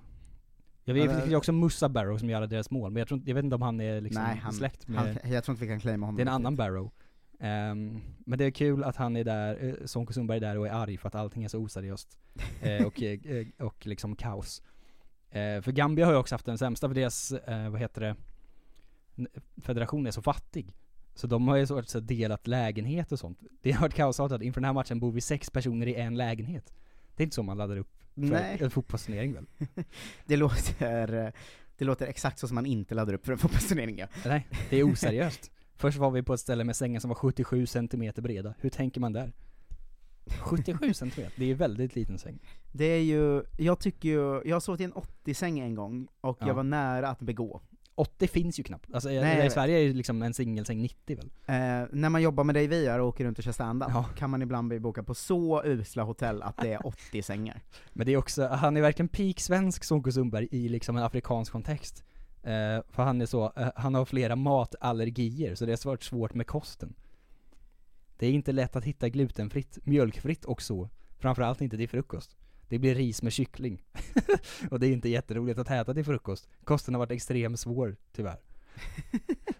Jag vet det- finns också Musa Barrow som gör deras mål, men jag, tror, jag vet inte om han är liksom Nej, han, släkt med... han, jag tror inte vi kan claima honom. Det är en annan. Barrow. Ehm, men det är kul att han är där, uh, Sonko Sundberg är där och är arg för att allting är så oseriöst. <laughs> Eh, och, eh, och liksom kaos. För Gambia har ju också haft den sämsta, för deras, vad heter det, federation är så fattig. Så de har ju så, så delat lägenhet och sånt. Det har varit kaosartat, inför den här matchen bor vi sex personer i en lägenhet. Det är inte så man laddar upp Nej. en fotbollsturnering väl? <laughs> Det låter, det låter exakt så som man inte laddar upp för en fotbollsturnering ja. Nej, det är oseriöst. <laughs> Först var vi på ett ställe med sängar som var 77 cm breda. Hur tänker man där? 77 <laughs> cm, det är ju väldigt liten säng. Det är ju, jag tycker ju, jag har sovit i en 80-säng en gång, och Ja. jag var nära att begå. 80 finns ju knappt. Alltså Nej, i. Sverige är ju liksom en singelsäng 90 väl? Eh, när man jobbar med dig VR och åker runt och kör stand-up, Ja. kan man ibland bli bokad på så usla hotell att det är 80 sängar. <laughs> Men det är också, han är verkligen peak svensk Sonko Sundberg i liksom en afrikansk kontext. Eh, för han är så, eh, han har flera matallergier, så det är svårt, svårt med kosten. Det är inte lätt att hitta glutenfritt, mjölkfritt och så. Framförallt inte till frukost. Det blir ris med kyckling. <laughs> och det är inte jätteroligt att äta till frukost. Kosten har varit extremt svår, tyvärr.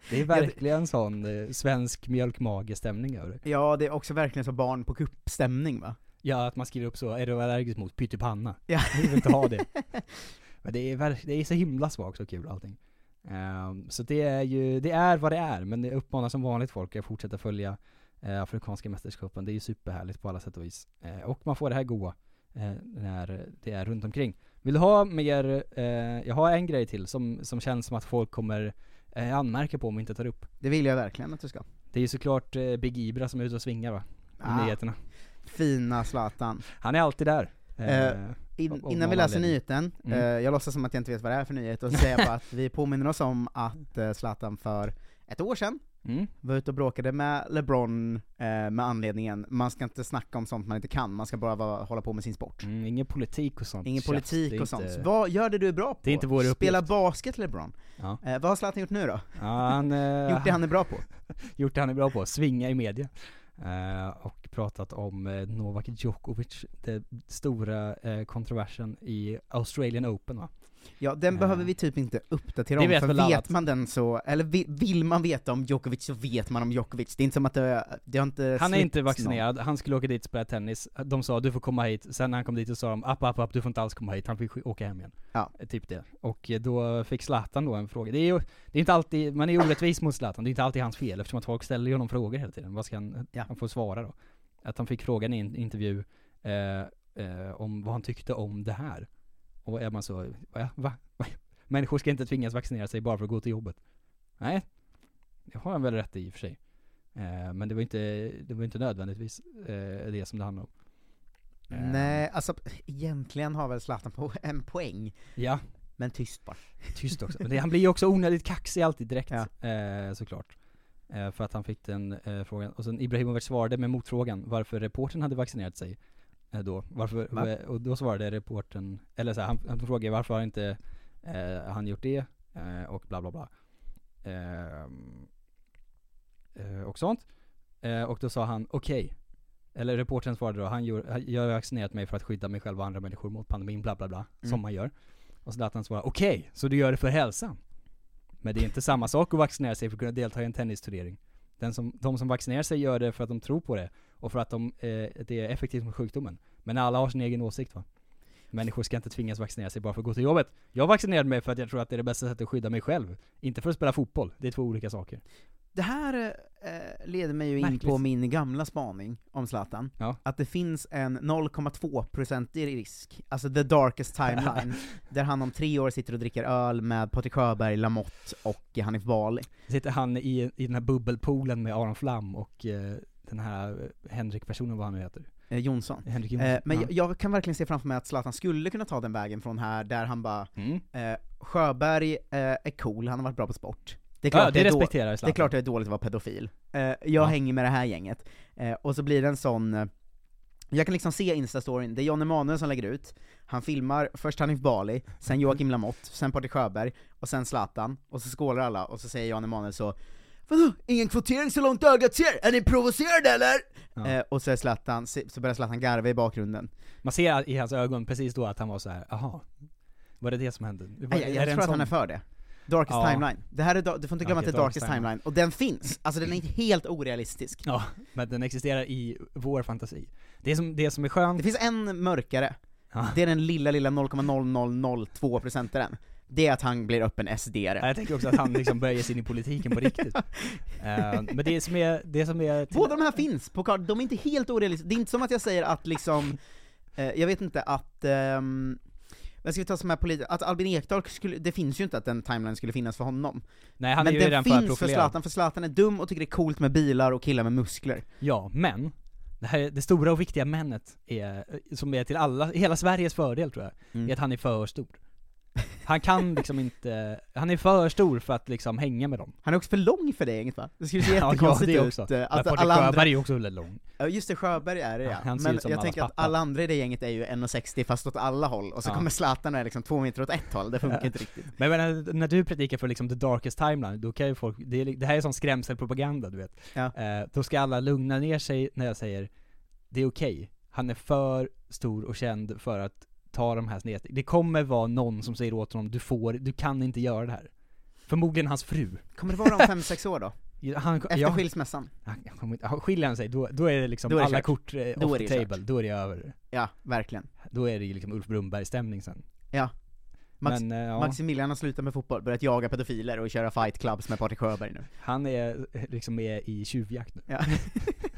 Det är <laughs> verkligen sån eh, svensk mjölkmagestämning över det. Ja, det är också verkligen så barn på kuppstämning va? Ja, att man skriver upp så, är du allergisk mot pyttipanna? Ja. <laughs> Jag vill inte ha det. Men det är, verk- det är så himla svagt och kul allting. Ehm, så det är ju, det är vad det är, men det uppmanar som vanligt folk att fortsätta följa eh, Afrikanska mästerskapen. Det är ju superhärligt på alla sätt och vis. Eh, och man får det här goa eh, när det är runt omkring. Vill du ha mer, eh, jag har en grej till som, som känns som att folk kommer eh, anmärka på om vi inte tar upp. Det vill jag verkligen att du ska. Det är ju såklart eh, Big Ibra som är ute och svingar va? I Ah. nyheterna. Fina Zlatan. Han är alltid där. Eh, In, av innan vi läser anledning. nyheten, Mm. eh, jag låtsas som att jag inte vet vad det är för nyhet, och säger bara att vi påminner oss om att eh, Zlatan för ett år sedan Mm. var ute och bråkade med LeBron eh, med anledningen, man ska inte snacka om sånt man inte kan, man ska bara vara, hålla på med sin sport. Mm, ingen politik och sånt Ingen politik och sånt. inte- Vad gör det du är bra på? Det är inte vår Spela uppgift. basket LeBron. Ja. Eh, vad har Zlatan gjort nu då? Ja, han, <laughs> eh, Gjort det han är bra på? <laughs> gjort det han är bra på, svinga i media. Eh, och pratat om eh, Novak Djokovic, den stora eh, kontroversen i Australian Open va? Ja, den Eh. behöver vi typ inte uppdatera Det om, vet för vet att- man den så, eller vi- vill man veta om Djokovic så vet man om Djokovic. Det är inte som att det, det har inte Han är inte någon. vaccinerad, han skulle åka dit och spela tennis, de sa du får komma hit, sen när han kom dit så sa de app, app, app, du får inte alls komma hit, han fick åka hem igen. Ja. Eh, Typ det. Och eh, då fick Zlatan då en fråga, det är ju, det är inte alltid, man är orättvis mot Zlatan, det är inte alltid hans fel eftersom att folk ställer ju honom frågor hela tiden, vad ska han, Ja. han får svara då. Att han fick frågan i en intervju eh, eh, om vad han tyckte om det här. Och är man så, va? va? Människor ska inte tvingas vaccinera sig bara för att gå till jobbet. Nej, det har han väl rätt i i och för sig. Eh, men det var inte, det var inte nödvändigtvis eh, det som det handlade om. Eh, Nej, alltså egentligen har väl Zlatan på <laughs> en poäng, Ja, men tyst bara. tyst också. Men det, han blir ju också onödigt kaxig alltid direkt, Ja. eh, såklart. Eh, för att han fick den eh, frågan. Och sen Ibrahimovic svarade med motfrågan varför reportern hade vaccinerat sig då. Varför, Va? och då svarade reportern, eller så här, han, han frågade varför har inte eh, han gjort det, eh, och bla bla bla. Ehm, eh, och sånt. Eh, och då sa han okej. Eller reportern svarade då, han han- jag har vaccinerat mig för att skydda mig själv och andra människor mot pandemin, bla bla bla. Mm. Som man gör. Och Zlatan svarade okej, så du gör det för hälsan? Men det är inte samma sak att vaccinera sig för att kunna delta i en tennisturnering. Den som, de som vaccinerar sig gör det för att de tror på det, och för att de, eh, det är effektivt mot sjukdomen. Men alla har sin egen åsikt va? Människor ska inte tvingas vaccinera sig bara för att gå till jobbet. Jag vaccinerade mig för att jag tror att det är det bästa sättet att skydda mig själv. Inte för att spela fotboll, det är två olika saker. Det här eh, leder mig ju in Märkligt. på min gamla spaning om Zlatan, Ja. att det finns en 0,2% i risk, alltså the darkest timeline, <laughs> där han om tre år sitter och dricker öl med Patrik Sjöberg, Lamotte och Hanif Bali. Sitter han i, i den här bubbelpoolen med Aron Flam och eh, den här eh, Henrik-personen, vad han nu heter. Eh, Jonsson. Henrik Jonsson. Eh, men ja. jag, jag kan verkligen se framför mig att Zlatan skulle kunna ta den vägen från här, där han bara, Mm. eh, Sjöberg eh, är cool, han har varit bra på sport. Det är klart, Ja, det då- respekterar det är klart det är dåligt att vara pedofil. Eh, jag Ja. hänger med det här gänget, eh, och så blir det en sån eh, jag kan liksom se instastoryn, det är John Emanuel som lägger ut, han filmar först Hanif Bali, sen Joakim Lamotte, sen Patrik Sjöberg, och sen Zlatan, och så skålar alla, och så säger John Emanuel så Vadå? Ingen kvotering så långt ögat ser? Är ni provocerade eller? Ja. Eh, och så, är Zlatan, så börjar Zlatan garva i bakgrunden. Man ser i hans ögon precis då att han var så här, aha. Var det det som hände? Var, jag, jag det tror att sån- han är för det. Darkest Ja. timeline. Det här är, du får inte glömma Okej, att det är Darkest Darkest timeline. och den finns, alltså den är inte helt orealistisk. Ja, men den existerar i vår fantasi. Det som, det som är skönt... Det finns en mörkare, Ja. det är den lilla, lilla 0,0002 procentaren. Det är att han blir öppen SD-are. Ja, Jag tänker också att han liksom börjar ge sig in i politiken på riktigt. <laughs> Eh, men det som är, det som är... till- Båda de här finns på kart, de är inte helt orealistiska. Det är inte som att jag säger att liksom, eh, jag vet inte att, ehm, vad ska vi ta som här polit, att Albin Ekdal skulle, det finns ju inte att den timeline skulle finnas för honom. Nej, han Men är ju den finns för. Zlatan, för Zlatan är dum och tycker det är coolt med bilar och killar med muskler. Ja, men det, här, det stora och viktiga männet är, som är till alla, hela Sveriges fördel tror jag, Mm. är att han är för stor. Han kan liksom inte, han är för stor för att liksom hänga med dem. Han är också för lång för det gänget va? Det skulle se <laughs> Ja, ja, jättekonstigt det ut. Men Patrik alla andra, Sjöberg är ju också väldigt lång. ja just det, Sjöberg är det Ja, ja. Men jag tänker att alla andra i det gänget är ju 1,60 fast åt alla håll, och så Ja. kommer Zlatan och är liksom två meter åt ett håll, det funkar Ja. inte riktigt. Men menar, när du predikar för liksom the darkest timeline, då kan ju folk, det, är, det här är som skrämselpropaganda du vet. Ja. Eh, då ska alla lugna ner sig när jag säger, det är okej, han är för stor och känd för att ta de här snedstegen. Det kommer vara någon som säger åt honom, du får, du kan inte göra det här. Förmodligen hans fru. Kommer det vara om fem <laughs> sex år då? Han, Efter ja, skilsmässan? han han- skiljer han sig, då, då är det liksom är alla kört. kort eh, Då off the kört. table, då är det över. Ja, verkligen. Då är det ju liksom Ulf Brunnberg-stämning sen. Ja. Max, Men, eh, ja, Maximilian har slutat med fotboll, börjat jaga pedofiler och köra fight clubs med Patrik Sjöberg nu. han är liksom med i tjuvjakt nu. Ja. <laughs>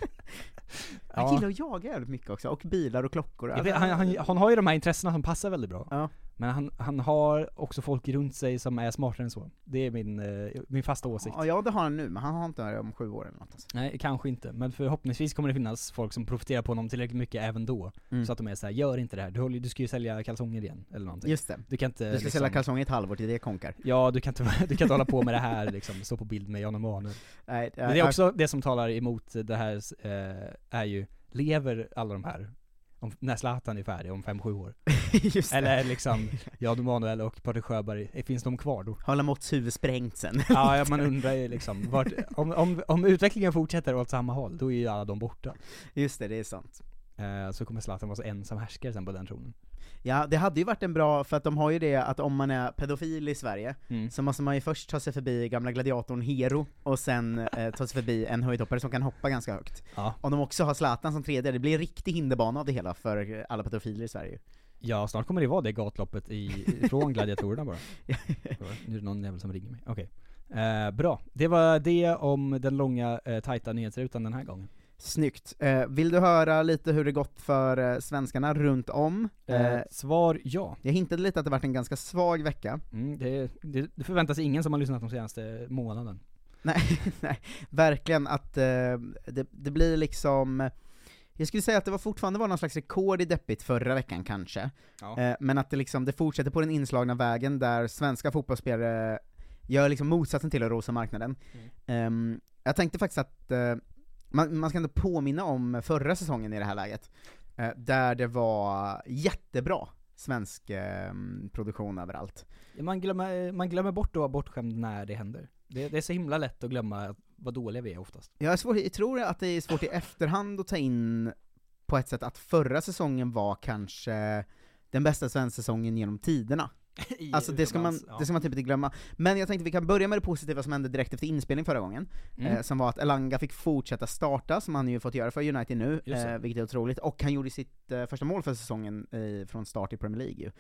Han Ja. gillar att jaga jävligt mycket också, och bilar och klockor. Vet, han, han, han har ju de här intressena som passar väldigt bra. Ja. Men han, han har också folk runt sig som är smartare än så. Det är min, eh, min fasta åsikt. Ja, ja, det har han nu, men han har inte det om sju år eller något. Alltså. Nej, kanske inte. Men förhoppningsvis kommer det finnas folk som profiterar på honom tillräckligt mycket även då. Mm. Så att de är såhär, gör inte det här. Du, håller, du ska ju sälja kalsonger igen, eller någonting. Just det. Du kan inte Du ska liksom, sälja kalsonger i ett halvår till det konkar. Ja, du kan inte, <laughs> du kan inte hålla på med det här liksom, stå på bild med Jan Emanuel. Nej, det är också det som talar emot det här, eh, är ju, lever alla de här om, när Zlatan är färdig om 5-7 år? <laughs> Eller liksom, <laughs> Jan Emanuel och Patrik Sjöberg, eh, finns de kvar då? Har Lamotts huvud sprängt sen? <laughs> Ja, ja, man undrar ju liksom, vart, om, om, om utvecklingen fortsätter åt samma håll, då är ju alla de borta. Just det, det är sant. Eh, så kommer Zlatan vara så ensam härskare sen på den tronen. Ja, det hade ju varit en bra, för att de har ju det att om man är pedofil i Sverige, Mm. så måste man ju först ta sig förbi gamla gladiatorn Hero, och sen eh, ta sig förbi en höjdhoppare som kan hoppa ganska högt. Ja. Om de också har Zlatan som tredje, det blir en riktig hinderbana av det hela för alla pedofiler i Sverige. Ja, snart kommer det vara det gatloppet i, från <laughs> gladiatorerna bara. <laughs> nu är det någon jävel som ringer mig. Okej. Eh, bra. Det var det om den långa, eh, tajta nyhetsrutan den här gången. Snyggt. Eh, vill du höra lite hur det gått för eh, svenskarna runt om? Eh, Eh, svar ja. jag hintade lite att det varit en ganska svag vecka. Mm, det, det, det förväntas ingen som har lyssnat de senaste månaden. Nej, <laughs> nej, verkligen att eh, det, det blir liksom jag skulle säga att det var fortfarande var någon slags rekord i deppigt förra veckan kanske, Ja. eh, men att det liksom, det fortsätter på den inslagna vägen där svenska fotbollsspelare gör liksom motsatsen till att rosa marknaden. Ehm, jag tänkte faktiskt att man, man ska ändå påminna om förra säsongen i det här läget, eh, där det var jättebra svensk eh, produktion överallt. Man glömmer, man glömmer bort att vara bortskämd när det händer. Det, det är så himla lätt att glömma vad dåliga vi är oftast. Jag, är svår, jag tror att det är svårt i efterhand att ta in på ett sätt att förra säsongen var kanske den bästa svenska säsongen genom tiderna. <laughs> Alltså det ska, man, ja. det ska man typ inte glömma. Men jag tänkte vi kan börja med det positiva som hände direkt efter inspelning förra gången, Mm. eh, som var att Elanga fick fortsätta starta, som han ju fått göra för United nu, Just det. eh, vilket är otroligt, och han gjorde sitt eh, första mål för säsongen i, från start i Premier League ju.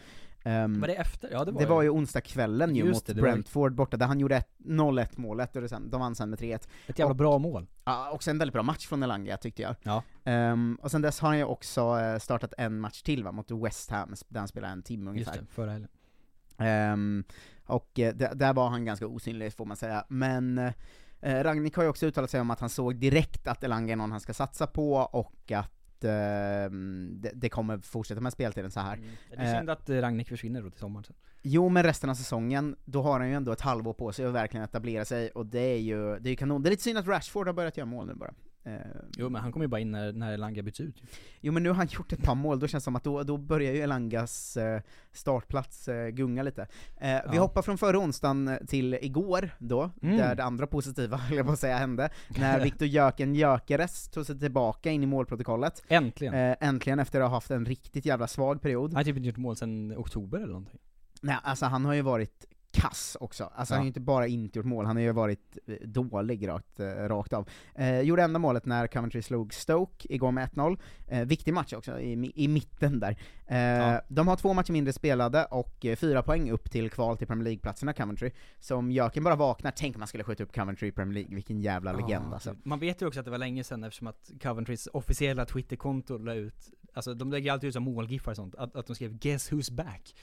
Ehm, Var det efter? Ja det var det var ju onsdagskvällen ju Just mot det, det Brentford borta, där han gjorde ett- 0-1 målet, och det sen, de vann sen med 3-1. Ett jävla och- bra mål. Ja, också en väldigt bra match från Elanga tyckte jag. Ja. Ehm, och sen dess har han ju också eh, startat en match till va, mot West Ham, där han spelade en timme Just ungefär. det, förra helgen. Ehm, och eh, där var han ganska osynlig får man säga, men eh, Ragnik har ju också uttalat sig om att han såg direkt att Elanga är någon han ska satsa på, och att ehm, det, det kommer fortsätta med speltiden så här. Mm. Det är synd att eh, Ragnik försvinner då till sommaren sen. Jo men resten av säsongen, då har han ju ändå ett halvår på sig att verkligen etablera sig, och det är ju, det är ju kanon. Det är lite synd att Rashford har börjat göra mål nu bara. Ehm, Jo men han kommer ju bara in när, när Elanga byts ut. Jo men nu har han gjort ett par mål, då känns det som att då, då börjar ju Elangas eh, startplats eh, gunga lite. Eh, Vi Ja. hoppar från förra onsdagen till igår då, Mm. där det andra positiva, <laughs> höll jag på att säga, hände. När <laughs> Viktor Jöken Gyökeres tog sig tillbaka in i målprotokollet. Äntligen! Eh, äntligen efter att ha haft en riktigt jävla svag period. Han har typ inte gjort mål sen oktober eller någonting. Nej, alltså han har ju varit kass också. Alltså Ja. han har ju inte bara inte gjort mål, han har ju varit eh, dålig rakt, eh, rakt av. Eh, gjorde enda målet när Coventry slog Stoke igår med 1-0. Eh, viktig match också, i, i mitten där. Eh, Ja. De har två matcher mindre spelade och eh, fyra poäng upp till kval till Premier League-platserna Coventry. Så om Jöken bara vaknar, tänk om man skulle skjuta upp Coventry i Premier League, vilken jävla legend Ja, alltså. Man vet ju också att det var länge sedan eftersom att Coventrys officiella Twitterkonto la ut, alltså de lägger alltid ut som målgiffar och sånt, att, att de skrev 'Guess who's back'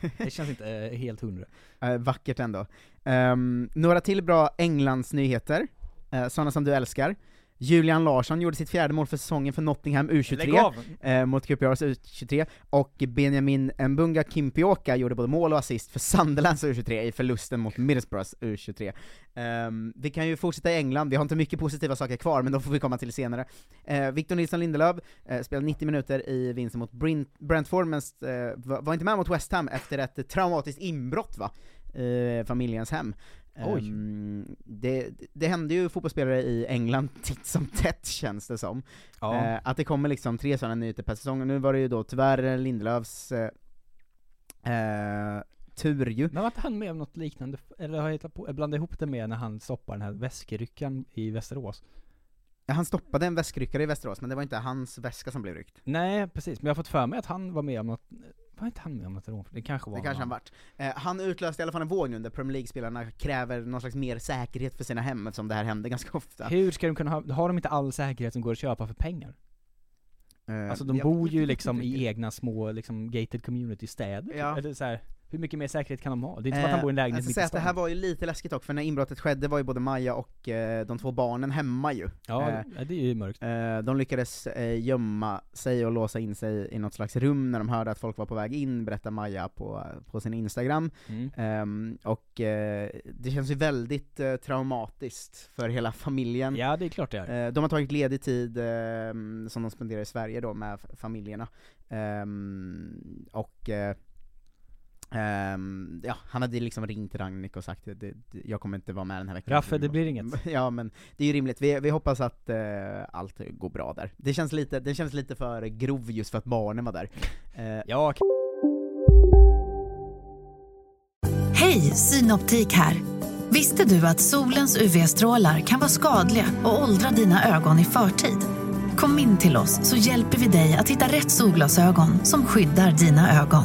<laughs> Det känns inte eh, helt hundra. Eh, vackert ändå. Ehm, några till bra Englands nyheter, uh, sådana som du älskar. Julian Larsson gjorde sitt fjärde mål för säsongen för Nottingham Lägg U23, av! eh, mot QPRs U23, och Benjamin Mbunga Kimpioka gjorde både mål och assist för Sunderlands U23 i förlusten mot Middlesbroughs U23. Ehm, vi kan ju fortsätta i England, vi har inte mycket positiva saker kvar, men de får vi komma till senare. Uh, Victor Nilsson Lindelöf uh, spelade 90 minuter i vinsten mot Brin- Brentford, men eh, var var inte med mot West Ham efter ett traumatiskt inbrott va? i familjens hem. Oj. Ehm, det, det händer ju fotbollsspelare i England <laughs> titt som tätt känns det som. Ja. Eh, att det kommer liksom tre sådana nyheter per säsong, och nu var det ju då tyvärr Lindelöfs eh, eh, tur ju. Men var inte han med om något liknande, eller har jag hittat på, jag blandade ihop det med när han stoppade den här väskryckan i Västerås? Han stoppade en väskryckare i Västerås, men det var inte hans väska som blev ryckt. Nej precis, men jag har fått för mig att han var med om något, var inte han med om något rån? Det kanske var Det kanske han vart. Eh, han utlöste i alla fall en våg nu där Premier League-spelarna kräver någon slags mer säkerhet för sina hem, eftersom det här händer ganska ofta. Hur ska de kunna ha, har de inte all säkerhet som går att köpa för pengar? Eh, Alltså de jag bor ju liksom i <laughs> egna små liksom gated community-städer, Ja. eller så här, hur mycket mer säkerhet kan de ha? Det är inte som att han bor i en lägenhet mitt i att det här stan. var ju lite läskigt också, för när inbrottet skedde var ju både Maja och eh, de två barnen hemma ju. Ja, Eh, det är ju mörkt. Eh, de lyckades eh, gömma sig och låsa in sig i något slags rum när de hörde att folk var på väg in, berättar Maja på, på sin Instagram. Mm. Ehm, och eh, det känns ju väldigt eh, traumatiskt för hela familjen. Ja, det är klart det är. Eh, de har tagit ledig tid ehm, som de spenderar i Sverige då med familjerna. Ehm, och ehm, ja, han hade liksom ringt Ragnik och sagt att jag kommer inte vara med den här veckan. Raffe, det blir inget. <laughs> Ja men det är ju rimligt, vi, vi hoppas att eh, allt går bra där. Det känns lite, det känns lite för grov just för att barnen var där. <laughs> Eh, Ja, k- Hej, Synoptik här. Visste du att solens UV-strålar kan vara skadliga och åldra dina ögon i förtid? Kom in till oss så hjälper vi dig att hitta rätt solglasögon som skyddar dina ögon.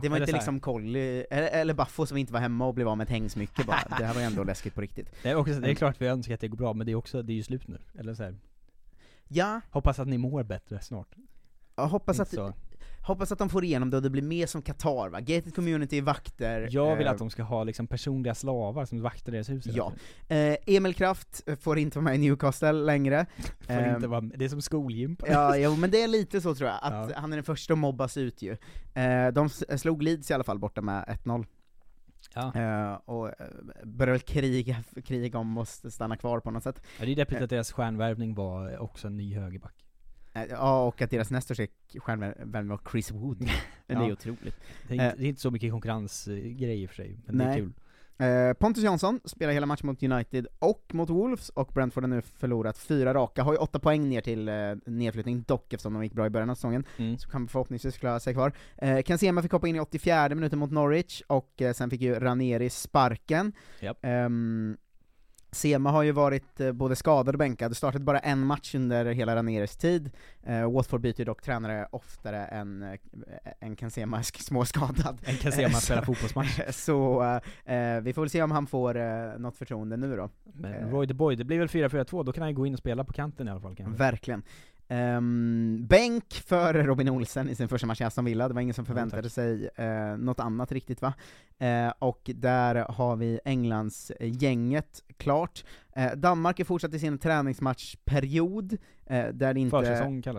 Det var eller inte liksom Colly, eller, eller Baffo som inte var hemma och blev av med ett hängsmycke bara. Det här var ju ändå läskigt på riktigt. det är, också, det är klart vi önskar att det går bra, men det är också, det är ju slut nu. Eller så här. Ja, hoppas att ni mår bättre snart. jag hoppas Inte att, så. Hoppas att de får igenom det och det blir mer som Qatar va, gated community, vakter Jag vill eh, att de ska ha liksom personliga slavar som vaktar deras hus Ja. Eh, Emil Kraft får inte vara med i Newcastle längre. <laughs> Får Ehm, inte vara, det är som skolgym på Ja, jo, men det är lite så tror jag, att Ja. han är den första att mobbas ut ju. Eh, de slog Leeds i alla fall borta med 1-0. Ja. Eh, och eh, började väl kriga, kriga om måste stanna kvar på något sätt. Ja, det är deppigt att deras stjärnvärvning var också en ny högerback. Eh, ja, och att deras nästa stjärnvän var Chris Wood. <laughs> Men det är otroligt. Det är, inte, Eh, det är inte så mycket konkurrensgrej i och för sig, men det är Nej. kul. Eh, Pontus Jansson spelar hela matchen mot United och mot Wolves, och Brentford har nu förlorat fyra raka, har ju åtta poäng ner till eh, nedflyttning, dock eftersom de gick bra i början av säsongen, Mm. så kan förhoppningsvis klara sig kvar. Eh, Kansema fick hoppa in i 84 minuten mot Norwich, och eh, sen fick ju Ranieri sparken. Japp. Ehm, Sema har ju varit eh, både skadad och bänkad, startat bara en match under hela Ranieris tid. Eh, Watford byter ju dock tränare oftare än, eh, än Kansema är småskadad. En Kansema <laughs> Eh, spelar så- fotbollsmatch. Så eh, vi får väl se om han får eh, något förtroende nu då. Men Roy the Boy, det blir väl 4-4-2, då kan han ju gå in och spela på kanten i alla fall kanske. Verkligen. Um, bänk för Robin Olsen i sin första match i Aston Villa, det var ingen som förväntade sig uh, något annat riktigt va? Eh, och där har vi Englands gänget klart. Eh, Danmark är fortsatt i sin träningsmatchperiod, eh, där det inte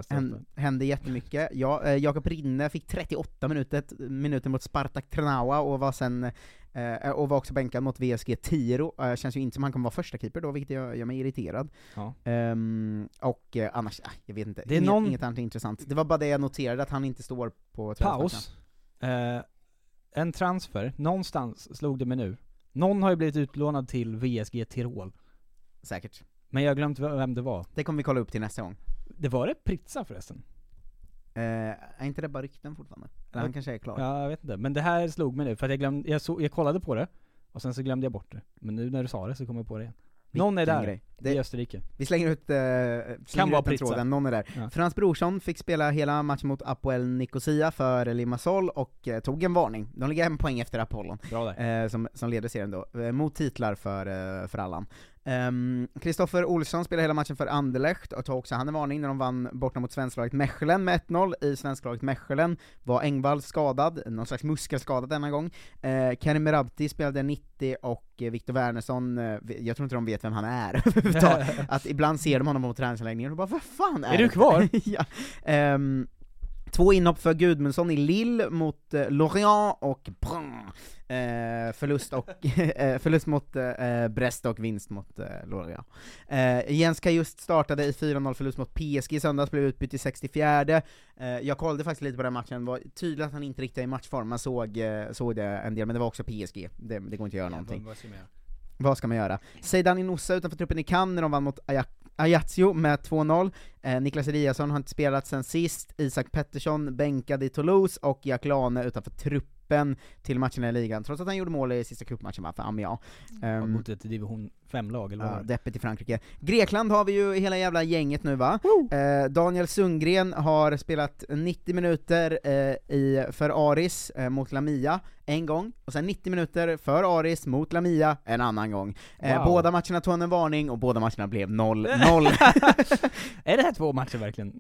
hän- hände jättemycket. Ja, Jakob Rinne fick 38 minuter, minuter mot Spartak Trnava och var sen eh, och var också bänkad mot VSG Tiro, eh, känns ju inte som han kommer vara första keeper då, vilket gör, gör mig irriterad. Ja. Ehm, och eh, annars, ah, jag vet inte, Det är inget, någon- inget annat intressant. Det var bara det jag noterade, att han inte står på. Paus. Eh, en transfer, någonstans slog det mig nu. Någon har ju blivit utlånad till VSG Tirol. Säkert. Men jag har glömt vem det var. Det kommer vi kolla upp till nästa gång. Det var det Pritsa förresten? Eh, är inte det bara rykten fortfarande? Eller han kanske är klar? Ja, jag vet inte. Men det här slog mig nu, för att jag glömde, jag, så, jag kollade på det, och sen så glömde jag bort det. Men nu när du sa det så kom jag på det igen. Någon är där, grej. i Österrike. Vi slänger ut, eh, slänger Kan ut den tråden, någon är där. Ja. Frans Brorsson fick spela hela matchen mot Apoel Nicosia för Limassol och eh, tog en varning. De ligger en poäng efter Apollon, eh, som, som leder serien då, eh, mot titlar för, eh, för Allan. Ehm, Kristoffer Olsson spelade hela matchen för Anderlecht och tog också han en varning när de vann borta mot svensklaget Mechelen med 1-0. I svensklaget Mechelen var Engvall skadad, någon slags muskelskada denna gång. Eh, Karim Merabti spelade 90 och Viktor Wernersson, eh, jag tror inte de vet vem han är. <laughs> <laughs> Att ibland ser de honom på träningsanläggningen och bara 'Vad fan är, Är du det?" kvar? <laughs> ja. Ehm, Två inhopp för Gudmundsson i Lille mot eh, Lorient och Brun. Eh, förlust, och, <laughs> eh, förlust mot eh, Brest och vinst mot eh, Lorient. Eh, Jens just startade i 4-0 förlust mot PSG i söndags, blev utbytt i 64 eh, Jag kollade faktiskt lite på den matchen, det var tydligt att han inte riktigt är i matchform, man såg, eh, såg det en del, men det var också PSG, det, det går inte att göra någonting. Vad ska man göra? Seidan Inoussa Inossa utanför truppen i Cannes när de vann mot Ajax Ajaccio med 2-0, eh, Niklas Eliasson har inte spelat sen sist, Isak Pettersson bänkad i Toulouse, och Jack Lane utanför truppen till matcherna i ligan, trots att han gjorde mål i sista cupmatchen va, för Amiens. Mm. Ehm, Mot ett division 5-lag eller vad Ja, det? deppigt i Frankrike. Grekland har vi ju hela jävla gänget nu va? Eh, Daniel Sundgren har spelat 90 minuter eh, i, för Aris eh, mot Lamia en gång, och sen 90 minuter för Aris mot Lamia en annan gång. Eh, Wow. båda matcherna tog han en varning, och båda matcherna blev 0-0. <laughs> är det här två matcher verkligen?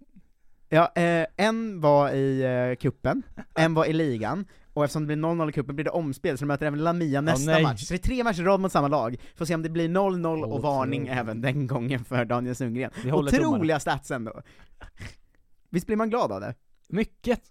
ja, eh, en var i eh, kuppen, en var i ligan, och eftersom det blir 0-0 i kuppen blir det omspel, så de möter även Lamia nästa nej. match. Så det är tre matcher i rad mot samma lag, får se om det blir 0-0 och varning Otroligt. även den gången för Daniel Sundgren. Håller tummarna. Otroliga stats ändå. Visst blir man glad av det? Mycket!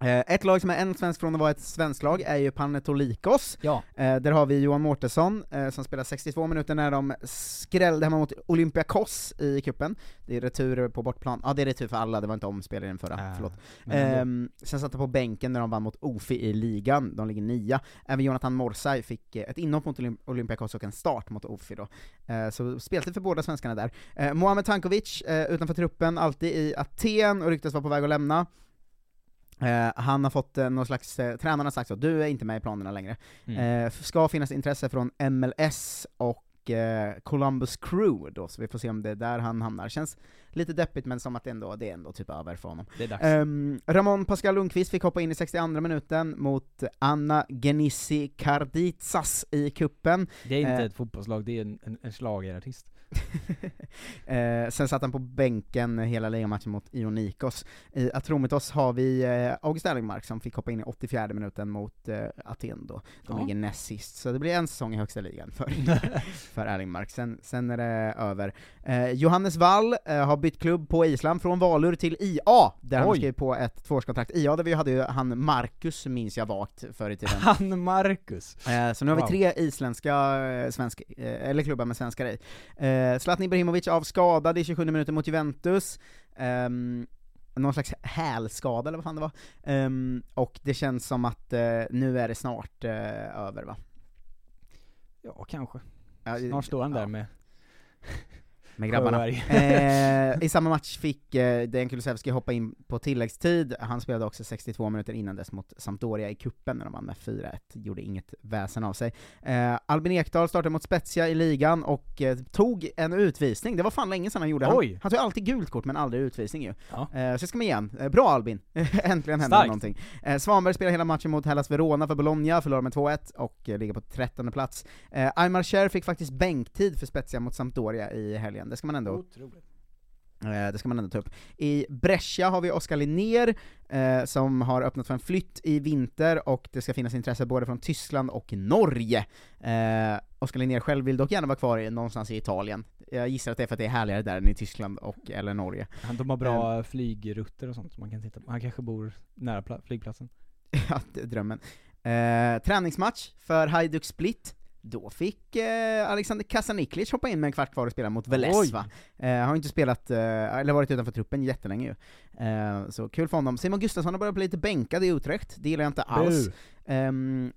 Eh, ett lag som är en svensk från att vara ett svenskt lag är ju Panetolikos. Ja. Eh, där har vi Johan Mårtensson, eh, som spelar 62 minuter när de skrällde hemma mot Olympiakos i kuppen. Det är retur på bortplan, ja det är retur för alla, det var inte omspel i den förra, Ah, förlåt. Ehm, sen satt han på bänken när de vann mot Ofi i ligan, de ligger nia. Även Jonathan Morsay fick ett inhopp mot Olymp- Olympiakos och en start mot Ofi då. Eh, så speltid för båda svenskarna där. Eh, Mohamed Tankovic, utanför truppen, alltid i Aten och ryktas vara på väg att lämna. Eh, han har fått eh, någon slags, eh, tränaren har sagt så, du är inte med i planerna längre. Mm. Ska finnas intresse från MLS och Columbus Crew då, så vi får se om det är där han hamnar. Känns lite deppigt men som att det ändå, det är ändå typ över för honom. Det är dags. Ehm, Ramon Pascal Lundqvist fick hoppa in i 62 minuten mot Anna Genissi Karditsas i kuppen. Det är inte ett fotbollslag, det är en, en, en schlagerartist. <laughs> Eh, sen satt han på bänken hela ligamatchen mot Ionikos. I Atromitos har vi eh, August Erlingmark som fick hoppa in i 84 minuten mot eh, Aten då. De Ja. ligger näst sist, så det blir en säsong i högsta ligan för, <laughs> <laughs> för Erlingmark. Sen, sen är det över. Eh, Johannes Wall eh, har bytt klubb på Island från Valur till IA, där han Oj. skrev på ett tvåårskontrakt. IA, där vi hade ju han Marcus, minns jag vagt, förr i tiden. Han Marcus! Eh, så nu har vi tre isländska, svensk, eller klubbar med svenskar i. Eh, Zlatan Ibrahimovic avskadad i 27 minuter mot Juventus. Ehm, någon slags hälskada eller vad fan det var. Ehm, och det känns som att eh, nu är det snart eh, över va? Ja, kanske. Ja, Snart står han där med med grabbarna. Eh, <laughs> I samma match fick eh, Dejan Kulusevski hoppa in på tilläggstid, han spelade också 62 minuter innan dess mot Sampdoria i kuppen när de vann med 4-1, gjorde inget väsen av sig. Eh, Albin Ekdal startade mot Spezia i ligan och eh, tog en utvisning, det var fan länge sedan han gjorde, han, Oj. han tog alltid gult kort men aldrig utvisning ju. Ja. Eh, så ska man igen, eh, bra Albin, <laughs> äntligen hände någonting. Eh, Svanberg spelar hela matchen mot Hellas Verona för Bologna, förlorar med 2-1 och eh, ligger på 13 plats. Eh, Aymar Cher fick faktiskt bänktid för Spezia mot Sampdoria i helgen, det ska man ändå Otroligt. Eh, det ska man ändå ta upp. I Brescia har vi Oskar Linnér, eh, som har öppnat för en flytt i vinter, och det ska finnas intresse både från Tyskland och Norge. Eh, Oskar Linnér själv vill dock gärna vara kvar i, någonstans i Italien. Jag gissar att det är för att det är härligare där än i Tyskland och eller Norge. Han, de har bra flygrutter och sånt som man kan titta på. Han kanske bor nära pla- flygplatsen. <laughs> ja, det är drömmen. Eh, träningsmatch för Hajduk Split. Då fick eh, Alexander Kasaniklic hoppa in med en kvart kvar och spela mot Veles Oj. va? Eh, har inte spelat, eh, eller varit utanför truppen jättelänge ju. Eh, så kul för honom. Simon Gustafsson har börjat bli lite bänkad i Utrecht, det gillar jag inte alls.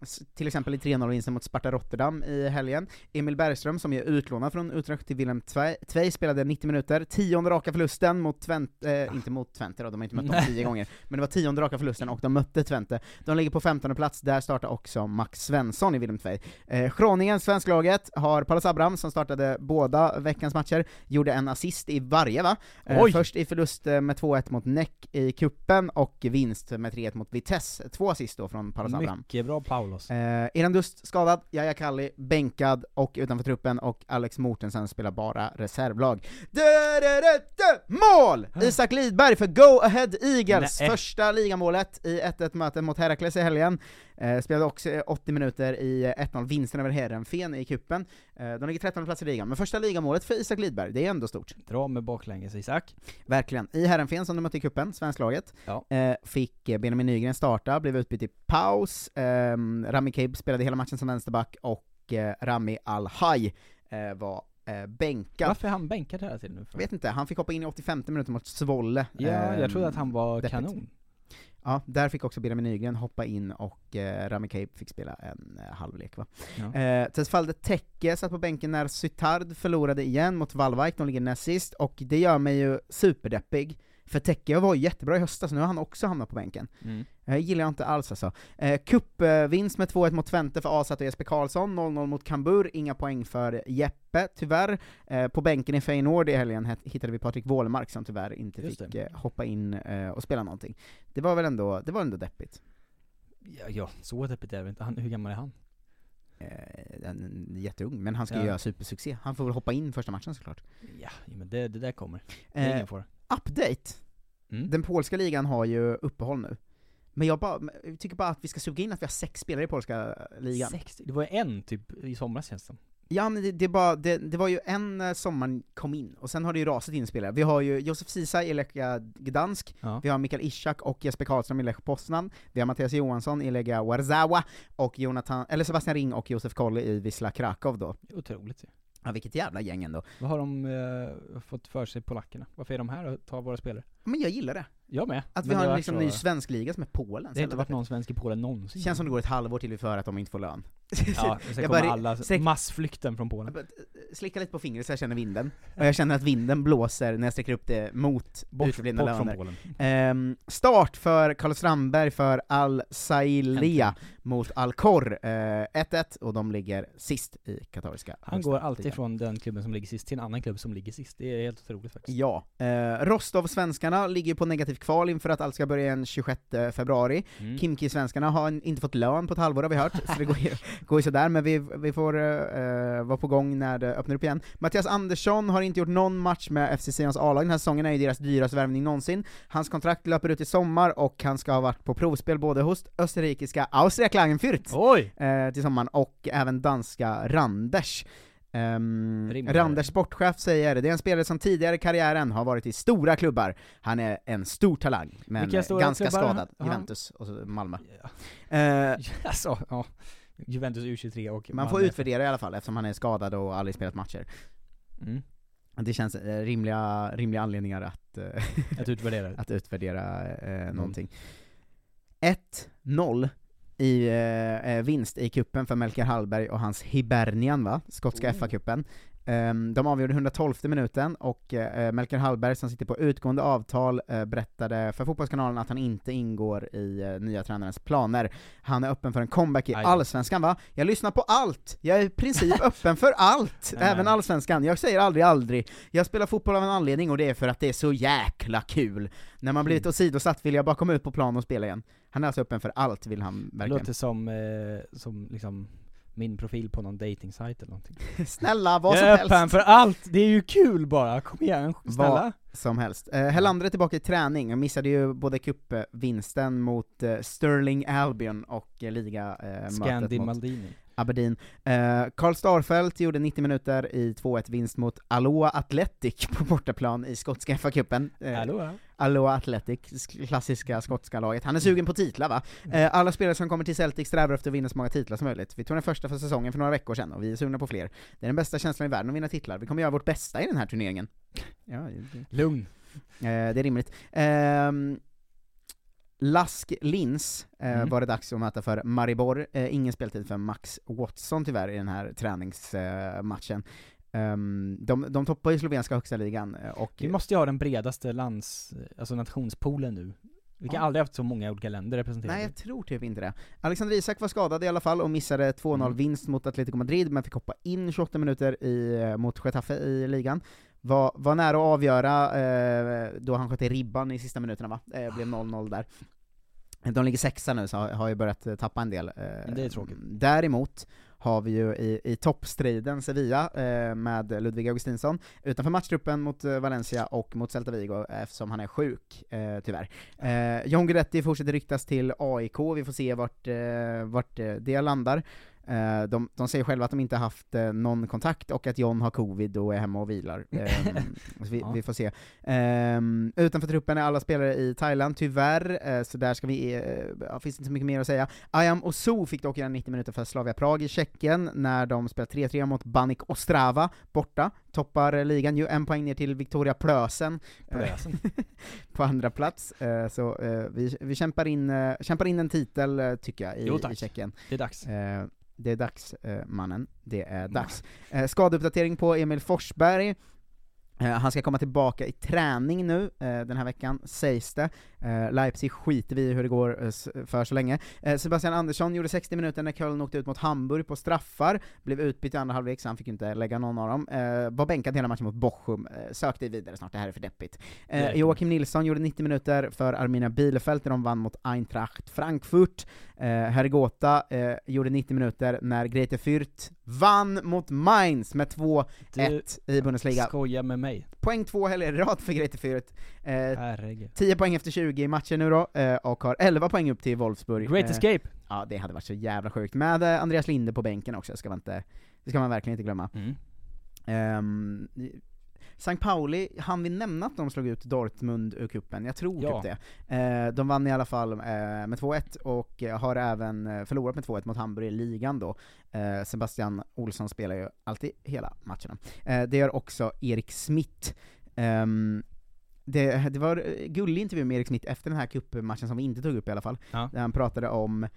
S- till exempel i 3-0-vinsten mot Sparta Rotterdam i helgen. Emil Bergström, som är utlånad från Utrecht till Willem Tvei, spelade 90 minuter, tionde raka förlusten mot Twente, eh, inte mot Twente då, de har inte mött dem tio gånger, men det var tionde raka förlusten och de mötte Twente. De ligger på 15 plats, där startar också Max Svensson i Willem Tvei. Eh, Schroningen, svensklaget, har Paulus Abraham som startade båda veckans matcher, gjorde en assist i varje va? Eh, först i förlust eh, med 2-1 mot Neck i kuppen och vinst med 3-1 mot Vitesse. Två assist då från Paulus Abraham. Mycket bra Paulos. Eh, Eran Dust skadad, Jaja Kalli bänkad och utanför truppen, och Alex Mortensen spelar bara reservlag. Mål! Isak Lidberg för Go Ahead Eagles, Nej. första ligamålet i 1-1 mötet mot Herakles i helgen. Eh, spelade också eh, 80 minuter i eh, 1-0 vinsten över Heerenveen i kuppen. Eh, de ligger 13 plats i ligan, men första ligamålet för Isak Lidberg, det är ändå stort. Dra med baklänges Isak. Verkligen. I Heerenveen som de mötte i kuppen, svensklaget, Ja. eh, fick Benjamin Nygren starta, blev utbytt i paus, ehm, Rami Kabe spelade hela matchen som vänsterback, och eh, Rami Al-Haj eh, var eh, bänkad. Varför är han bänkad hela tiden nu? För? Vet inte, han fick hoppa in i 85 minuter mot Svolle. Ja, jag Ehm, trodde att han var deppigt. kanon. Ja, där fick också Benjamin Nygren hoppa in och eh, Rami Kabe fick spela en eh, halvlek va. Ja. Eh, Tesfalde Tekke satt på bänken när Sytard förlorade igen mot Wallwijk, de ligger näst sist, och det gör mig ju superdeppig, för Tekke var jättebra i höstas, nu har han också hamnat på bänken. Mm. Eh, gillar jag inte alls alltså. Eh, Cupvinst med 2-1 mot Twente för Asat och Jesper Karlsson, 0-0 mot Kambur, inga poäng för Jeppe, tyvärr. Eh, på bänken i Feyenoord i helgen hittade vi Patrik Wålemark som tyvärr inte Just fick eh, hoppa in eh, och spela någonting. Det var väl ändå, det var ändå deppigt. Ja, ja, så deppigt är det inte. Han, hur gammal är han? Eh, jätteung, men han ska Ja. ju göra supersuccé. Han får väl hoppa in första matchen såklart. Ja, ja, men det, det där kommer. Det är Eh, ingen fara. Update! Mm. Den polska ligan har ju uppehåll nu. Men jag, bara, jag tycker bara att vi ska suga in att vi har sex spelare i polska ligan. 60, det var ju en typ i somras känns det. Ja men det, det, bara, det, det var ju en eh, sommar kom in, och sen har det ju rasat in spelare. Vi har ju Josef Ceesay i Lech Gdansk, Ja. vi har Mikael Ishak och Jesper Karlström i Lech Poznan, vi har Mattias Johansson i Lega Warzawa, och Jonathan, eller Sebastian Ring och Josef Kolle i Wisla Krakow då. Otroligt ju. Ja, vilket jävla gäng ändå. Vad har de eh, fått för sig, polackerna? Varför är de här och tar våra spelare? Men jag gillar det. Jag med. Att vi Men har det en liksom varit ny svensk liga som är Polen. Det har inte varit någon svensk i Polen någonsin. Känns som det går ett halvår till vi får höra att de inte får lön. Ja, sen <laughs> kommer alla, massflykten från Polen. Eh, Slicka lite på fingret så jag känner vinden, och jag känner att vinden blåser när jag sträcker upp det mot bortförblivna bort från löner. Polen. Ehm, start för Carlos Strandberg för Al Sailia mot eh, 1-1, och de ligger sist i Qatariska Han går alltid från den klubben som ligger sist till en annan klubb som ligger sist. Det är helt otroligt faktiskt. Ja. Eh, Rostov-svenskarna ligger på negativt kval inför att allt ska börja den 26 februari. Mm. Kimki-svenskarna har inte fått lön på ett halvår har vi hört, så det går ju, <laughs> går ju sådär, men vi, vi får eh, vara på gång när det öppnar upp igen. Mattias Andersson har inte gjort någon match med FC Sions A-lag, den här säsongen är ju deras dyraste värvning någonsin. Hans kontrakt löper ut i sommar, och han ska ha varit på provspel både hos österrikiska Austria Klagenfurt Oj! eh, till sommaren, och även danska Randers. Um. Randers sportchef säger det är en spelare som tidigare i karriären har varit i stora klubbar. Han är en stor talang, men ganska klubbar? skadad. Juventus och Malmö. Eh, <laughs> alltså, ja. Juventus U23 och man får Malmö. utvärdera i alla fall, eftersom han är skadad och aldrig spelat matcher. Mm. Det känns eh, rimliga, rimliga anledningar att, eh, Att utvärdera. <laughs> att utvärdera Mm. eh, någonting. 1-0 i eh, eh, vinst i kuppen för Melker Hallberg och hans Hibernian va, skotska Oh. FA-cupen. Ehm, de avgjorde 112 minuten, och eh, Melker Hallberg som sitter på utgående avtal eh, berättade för Fotbollskanalen att han inte ingår i eh, nya tränarens planer. Han är öppen för en comeback i Aj. Allsvenskan va? Jag lyssnar på allt! Jag är i princip <laughs> öppen för allt! Även. Allsvenskan. Jag säger aldrig aldrig. Jag spelar fotboll av en anledning, och det är för att det är så jäkla kul. När man blivit åsidosatt vill jag bara komma ut på plan och spela igen. Han är alltså öppen för allt, vill han Det verkligen. låter som, eh, som liksom min profil på någon dating eller någonting. <laughs> Snälla, vad jag som är helst! öppen för allt! Det är ju kul bara, kom igen, snälla! Vad som helst. Eh, Helander är tillbaka i träning, jag missade ju både cupvinsten mot eh, Sterling Albion och eh, liga eh, Scandi mot Maldini. Aberdeen. Eh, Karl Starfelt gjorde 90 minuter i 2-1 vinst mot Aloha Athletic <laughs> på bortaplan i skotska FA-cupen. Eh, Aloha. Aloha Athletic, sk- klassiska skotska laget. Han är sugen på titlar va? Eh, alla spelare som kommer till Celtic strävar efter att vinna så många titlar som möjligt. Vi tog den första för säsongen för några veckor sedan, och vi är sugna på fler. Det är den bästa känslan i världen att vinna titlar. Vi kommer göra vårt bästa i den här turneringen. <laughs> Ja, det- Lugn. Eh, det är rimligt. Ehm, Lask Lins eh, Mm. var det dags att möta för Maribor. Eh, ingen speltid för Max Watson tyvärr i den här träningsmatchen. Ehm, de, de toppar ju slovenska högsta ligan, eh, och Vi måste ju ha den bredaste lands, alltså nationspoolen nu. Vi kan Ja. aldrig haft så många olika länder representerade. Nej, jag tror typ inte det. Alexander Isak var skadad i alla fall och missade 2-0 Mm. mot Atletico Madrid, men fick hoppa in 28 minuter i, eh, mot Getafe i ligan. Var, var nära att avgöra eh, då han sköt i ribban i sista minuterna va? Eh, blev 0-0 där. De ligger sexa nu, så har, ju börjat eh, tappa en del. Eh, det är tråkigt. Däremot har vi ju i, i toppstriden Sevilla eh, med Ludvig Augustinsson utanför matchtruppen mot eh, Valencia och mot Celta Vigo eftersom han är sjuk, eh, tyvärr. Eh, John Guidetti fortsätter ryktas till AIK, vi får se vart, eh, vart det landar. Eh, de, de säger själva att de inte haft eh, någon kontakt och att John har covid och är hemma och vilar. <laughs> Eh, så vi, Ja. vi får se. Ehm, utanför truppen är alla spelare i Thailand, tyvärr, eh, så där ska vi, finns inte så mycket mer att säga. Ayam Osu fick dock göra 90 minuter för Slavia Prag i Tjeckien, när de spelade 3-3 mot Banik Ostrava, borta. Toppar ligan ju, en poäng ner till Victoria Plösen, Plösen. <laughs> på andra plats. Så vi, vi kämpar, in, kämpar in en titel, tycker jag, i, Jo, tack. i Tjeckien. Det är dags. Det är dags, eh, mannen. Det är dags. Eh, skadeuppdatering på Emil Forsberg. Eh, han ska komma tillbaka i träning nu, eh, den här veckan, sägs det. Eh, Leipzig skiter vi i hur det går för så länge. Sebastian Andersson gjorde 60 minuter när Köln åkte ut mot Hamburg på straffar, blev utbytt i andra halvlek så han fick inte lägga någon av dem. Var bänkad hela matchen mot Bochum, sök dig vidare snart, det här är för deppigt. Joakim Nilsson gjorde 90 minuter för Arminia Bielefeld när de vann mot Eintracht Frankfurt. Hergota eh, gjorde 90 minuter när Greite Fürth vann mot Mainz med 2-1 i Bundesliga. Skoja med mig. Poäng två helger i rad för Greite Fürth. Eh, Herregud. 10 poäng efter 20 matcher nu då, eh, och har 11 poäng upp till Wolfsburg. Great Eh, escape! Ja, det hade varit så jävla sjukt. Med eh, Andreas Linde på bänken också, ska man inte, det ska man verkligen inte glömma. Mm. Ehm, St. Pauli, han vi nämna att de slog ut Dortmund ur cupen? Jag tror Ja. typ det. Eh, de vann i alla fall eh, med 2-1, och eh, har även förlorat med 2-1 mot Hamburg i ligan då. Sebastian Olsson spelar ju alltid hela matcherna. Det gör också Erik Smith. Ehm, det, det var gullig intervju med Erik Smith efter den här cupmatchen som vi inte tog upp i alla fall, Ja. där han pratade om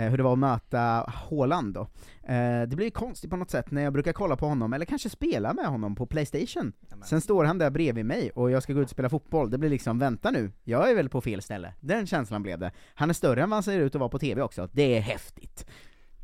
hur det var att möta Haaland då. Eh, det blir ju konstigt på något sätt när jag brukar kolla på honom, eller kanske spela med honom på Playstation. Sen står han där bredvid mig och jag ska gå ut och spela fotboll, det blir liksom, vänta nu, jag är väl på fel ställe. Den känslan blev det. Han är större än vad han ser ut att vara på TV också, det är häftigt.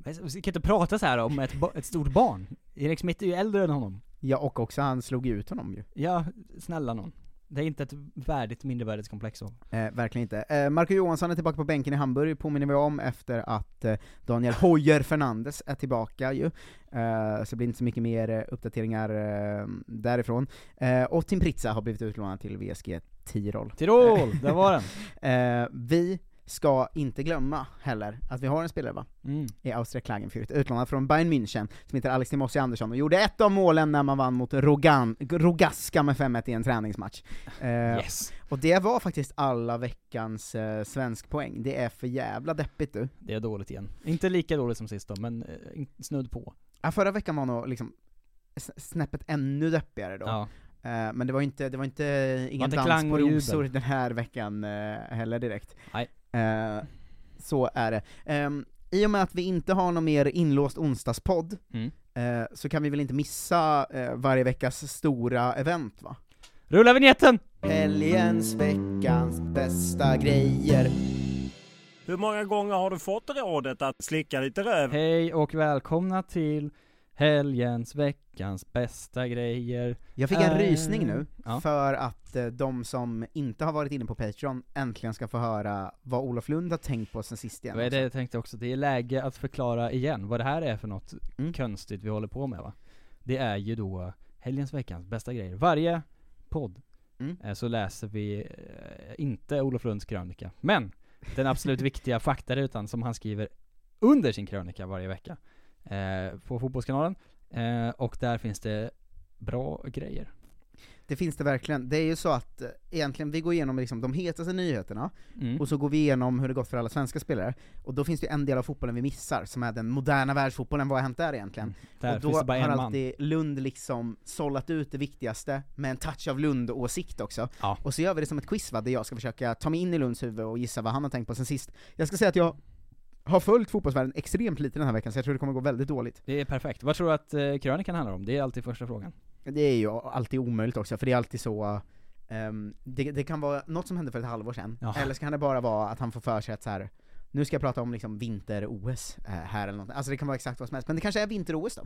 Vi kan inte prata så här om ett, ett stort barn. Erik Smith är ju äldre än honom. Ja, och också han slog ut honom ju. Ja, snälla någon. Det är inte ett värdigt mindervärdeskomplex så. Eh, verkligen inte. Eh, Marco Johansson är tillbaka på bänken i Hamburg, påminner vi om, efter att eh, Daniel Hoyer Fernandes är tillbaka ju. Eh, så det blir inte så mycket mer eh, uppdateringar eh, därifrån. Eh, och Tim Pritza har blivit utlånad till VSG Tirol. Tirol, där var den! <laughs> Vi ska inte glömma heller att vi har en spelare va? Mm. i Austria Klagenfurt, utlånad från Bayern München, som heter Alex Timossi Andersson, och gjorde ett av målen när man vann mot Rogan, Rogaska med 5-1 i en träningsmatch. Eh, Yes. Och det var faktiskt alla veckans eh, svensk poäng. det är för jävla deppigt du. Det är dåligt igen. Inte lika dåligt som sist då, men in- snudd på. Ja, förra veckan var nog liksom snäppet ännu deppigare då. Ja. Men det var inte, det var inte ingen dans på rosor den här veckan heller direkt. Nej. Eh, så är det. Ehm, I och med att vi inte har någon mer inlåst onsdagspodd, Mm. eh, så kan vi väl inte missa eh, varje veckas stora event va? Rulla vignetten! Helgens, veckans bästa grejer. Hur många gånger har du fått rådet att slicka lite röv? Hej och välkomna till helgens, veckans bästa grejer. Jag fick en Eh, rysning nu, Ja. för att eh, de som inte har varit inne på Patreon äntligen ska få höra vad Olof Lund har tänkt på sen sist igen. Det också. det jag tänkte också, det är läge att förklara igen vad det här är för något Mm. konstigt vi håller på med va? Det är ju då helgens, veckans bästa grejer. Varje podd Mm. eh, så läser vi inte Olof Lunds krönika, men den absolut <laughs> viktiga faktarutan som han skriver under sin krönika varje vecka på Fotbollskanalen. Eh, och där finns det bra grejer. Det finns det verkligen. Det är ju så att eh, egentligen, vi går igenom liksom de hetaste nyheterna, Mm. och så går vi igenom hur det gått för alla svenska spelare, och då finns det ju en del av fotbollen vi missar, som är den moderna världsfotbollen, vad har hänt där egentligen? Mm. Där och då har man. alltid Lund liksom sållat ut det viktigaste, med en touch av Lund-åsikt också. Ja. Och så gör vi det som ett quiz va, där jag ska försöka ta mig in i Lunds huvud och gissa vad han har tänkt på sen sist. Jag ska säga att jag har följt fotbollsvärlden extremt lite den här veckan, så jag tror det kommer gå väldigt dåligt. Det är perfekt. Vad tror du att eh, krönikan handlar om? Det är alltid första frågan. Det är ju alltid omöjligt också, för det är alltid så ehm, det, det kan vara något som hände för ett halvår sedan, Ja. eller så kan det bara vara att han får för sig att så här. nu ska jag prata om liksom vinter-OS eh, här eller något. Alltså det kan vara exakt vad som helst, men det kanske är vinter-OS då?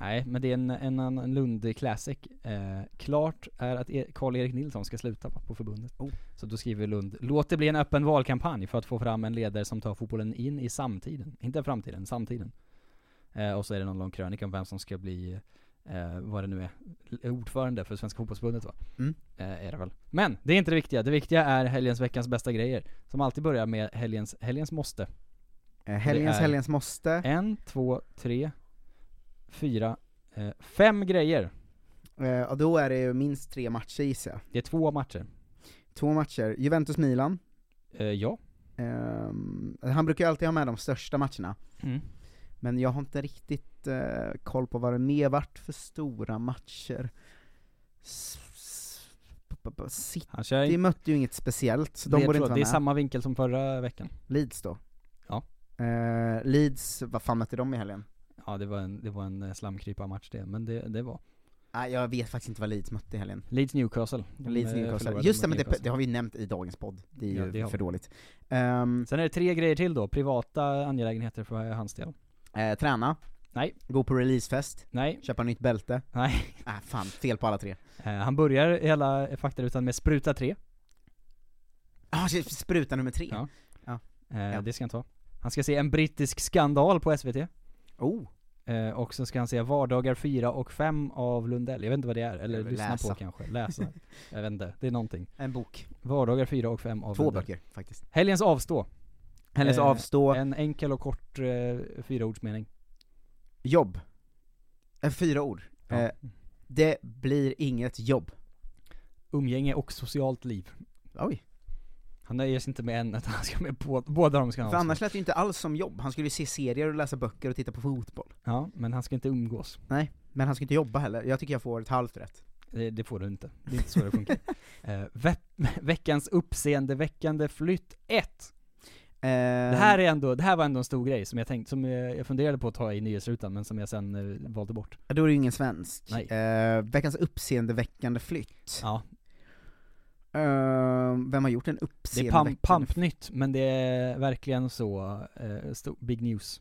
Nej, men det är en, en annan Lund Classic. Eh, klart är att e- Karl-Erik Nilsson ska sluta på förbundet. Oh. Så då skriver Lund, låt det bli en öppen valkampanj för att få fram en ledare som tar fotbollen in i samtiden. Inte framtiden, samtiden. Eh, och så är det någon lång krönika om vem som ska bli, eh, vad det nu är, ordförande för Svenska fotbollsförbundet va? Mm. Eh, är det väl. Men, det är inte det viktiga. Det viktiga är helgens, veckans bästa grejer. Som alltid börjar med helgens, helgens måste. Eh, helgens, helgens måste. En, två, tre, fyra, eh, fem grejer. Eh, och då är det ju minst tre matcher gissar jag. Det är två matcher. Två matcher, Juventus-Milan. Eh, ja. Ehm, han brukar ju alltid ha med de största matcherna. Mm. Men jag har inte riktigt eh, koll på vad det mer vart för stora matcher. City mötte ju inget speciellt, så de borde inte vara det är samma vinkel som förra veckan. Leeds då? Ja. Eh, Leeds, vad fan mötte de i helgen? Ja, det var en, det var en eh, slamkryparmatch det, men det, det var. Ah, jag vet faktiskt inte vad Leeds mötte i helgen. Leeds Newcastle. Leeds eh, Newcastle. Just det, men det, det har vi nämnt i dagens podd. Det är Ja, ju det för dåligt. Ehm, Sen är det tre grejer till då, privata angelägenheter för hans del. eh, träna. Nej. Gå på releasefest. Nej. Köpa nytt bälte. Nej. <laughs> Ah, fan, fel på alla tre. Eh, han börjar hela faktarutan med spruta 3. Ah, spruta nummer tre. Ja. Ja. Eh, Ja. Det ska han ta. Han ska se en brittisk skandal på SVT. Oh. Eh, och så ska han se vardagar 4 och 5 av Lundell. Jag vet inte vad det är, eller lyssna Läsa. på kanske. Läsa. <laughs> Jag vet inte, det är någonting. En bok. Vardagar 4 och 5 av Två Lundell. böcker, faktiskt. Helgens avstå. Helgens Eh, avstå. En enkel och kort eh, fyraordsmening. Jobb. Eh, fyra ord. Ja. Eh, det blir inget jobb. Umgänge och socialt liv. Oj. Han nöjer sig inte med en, utan han ska med på, båda de ska han För ha. annars lät det ju inte alls som jobb. Han skulle ju se serier och läsa böcker och titta på fotboll. Ja, men han ska inte umgås. Nej, men han ska inte jobba heller. Jag tycker jag får ett halvt rätt. Det, det får du inte. Det är inte så det funkar. <laughs> eh, ve <laughs> veckans uppseendeväckande flytt 1. Det här är ändå, det här var ändå en stor grej som jag tänkte, som jag, jag funderade på att ta i nyhetsrutan men som jag sen eh, valde bort. Ja, Då är det ju ingen svensk. Nej. Eh, veckans uppseendeväckande flytt. Ja. Eh, vem har gjort en Det är uppseendeväckande pump, pampnytt, men det är verkligen så, stor, big news.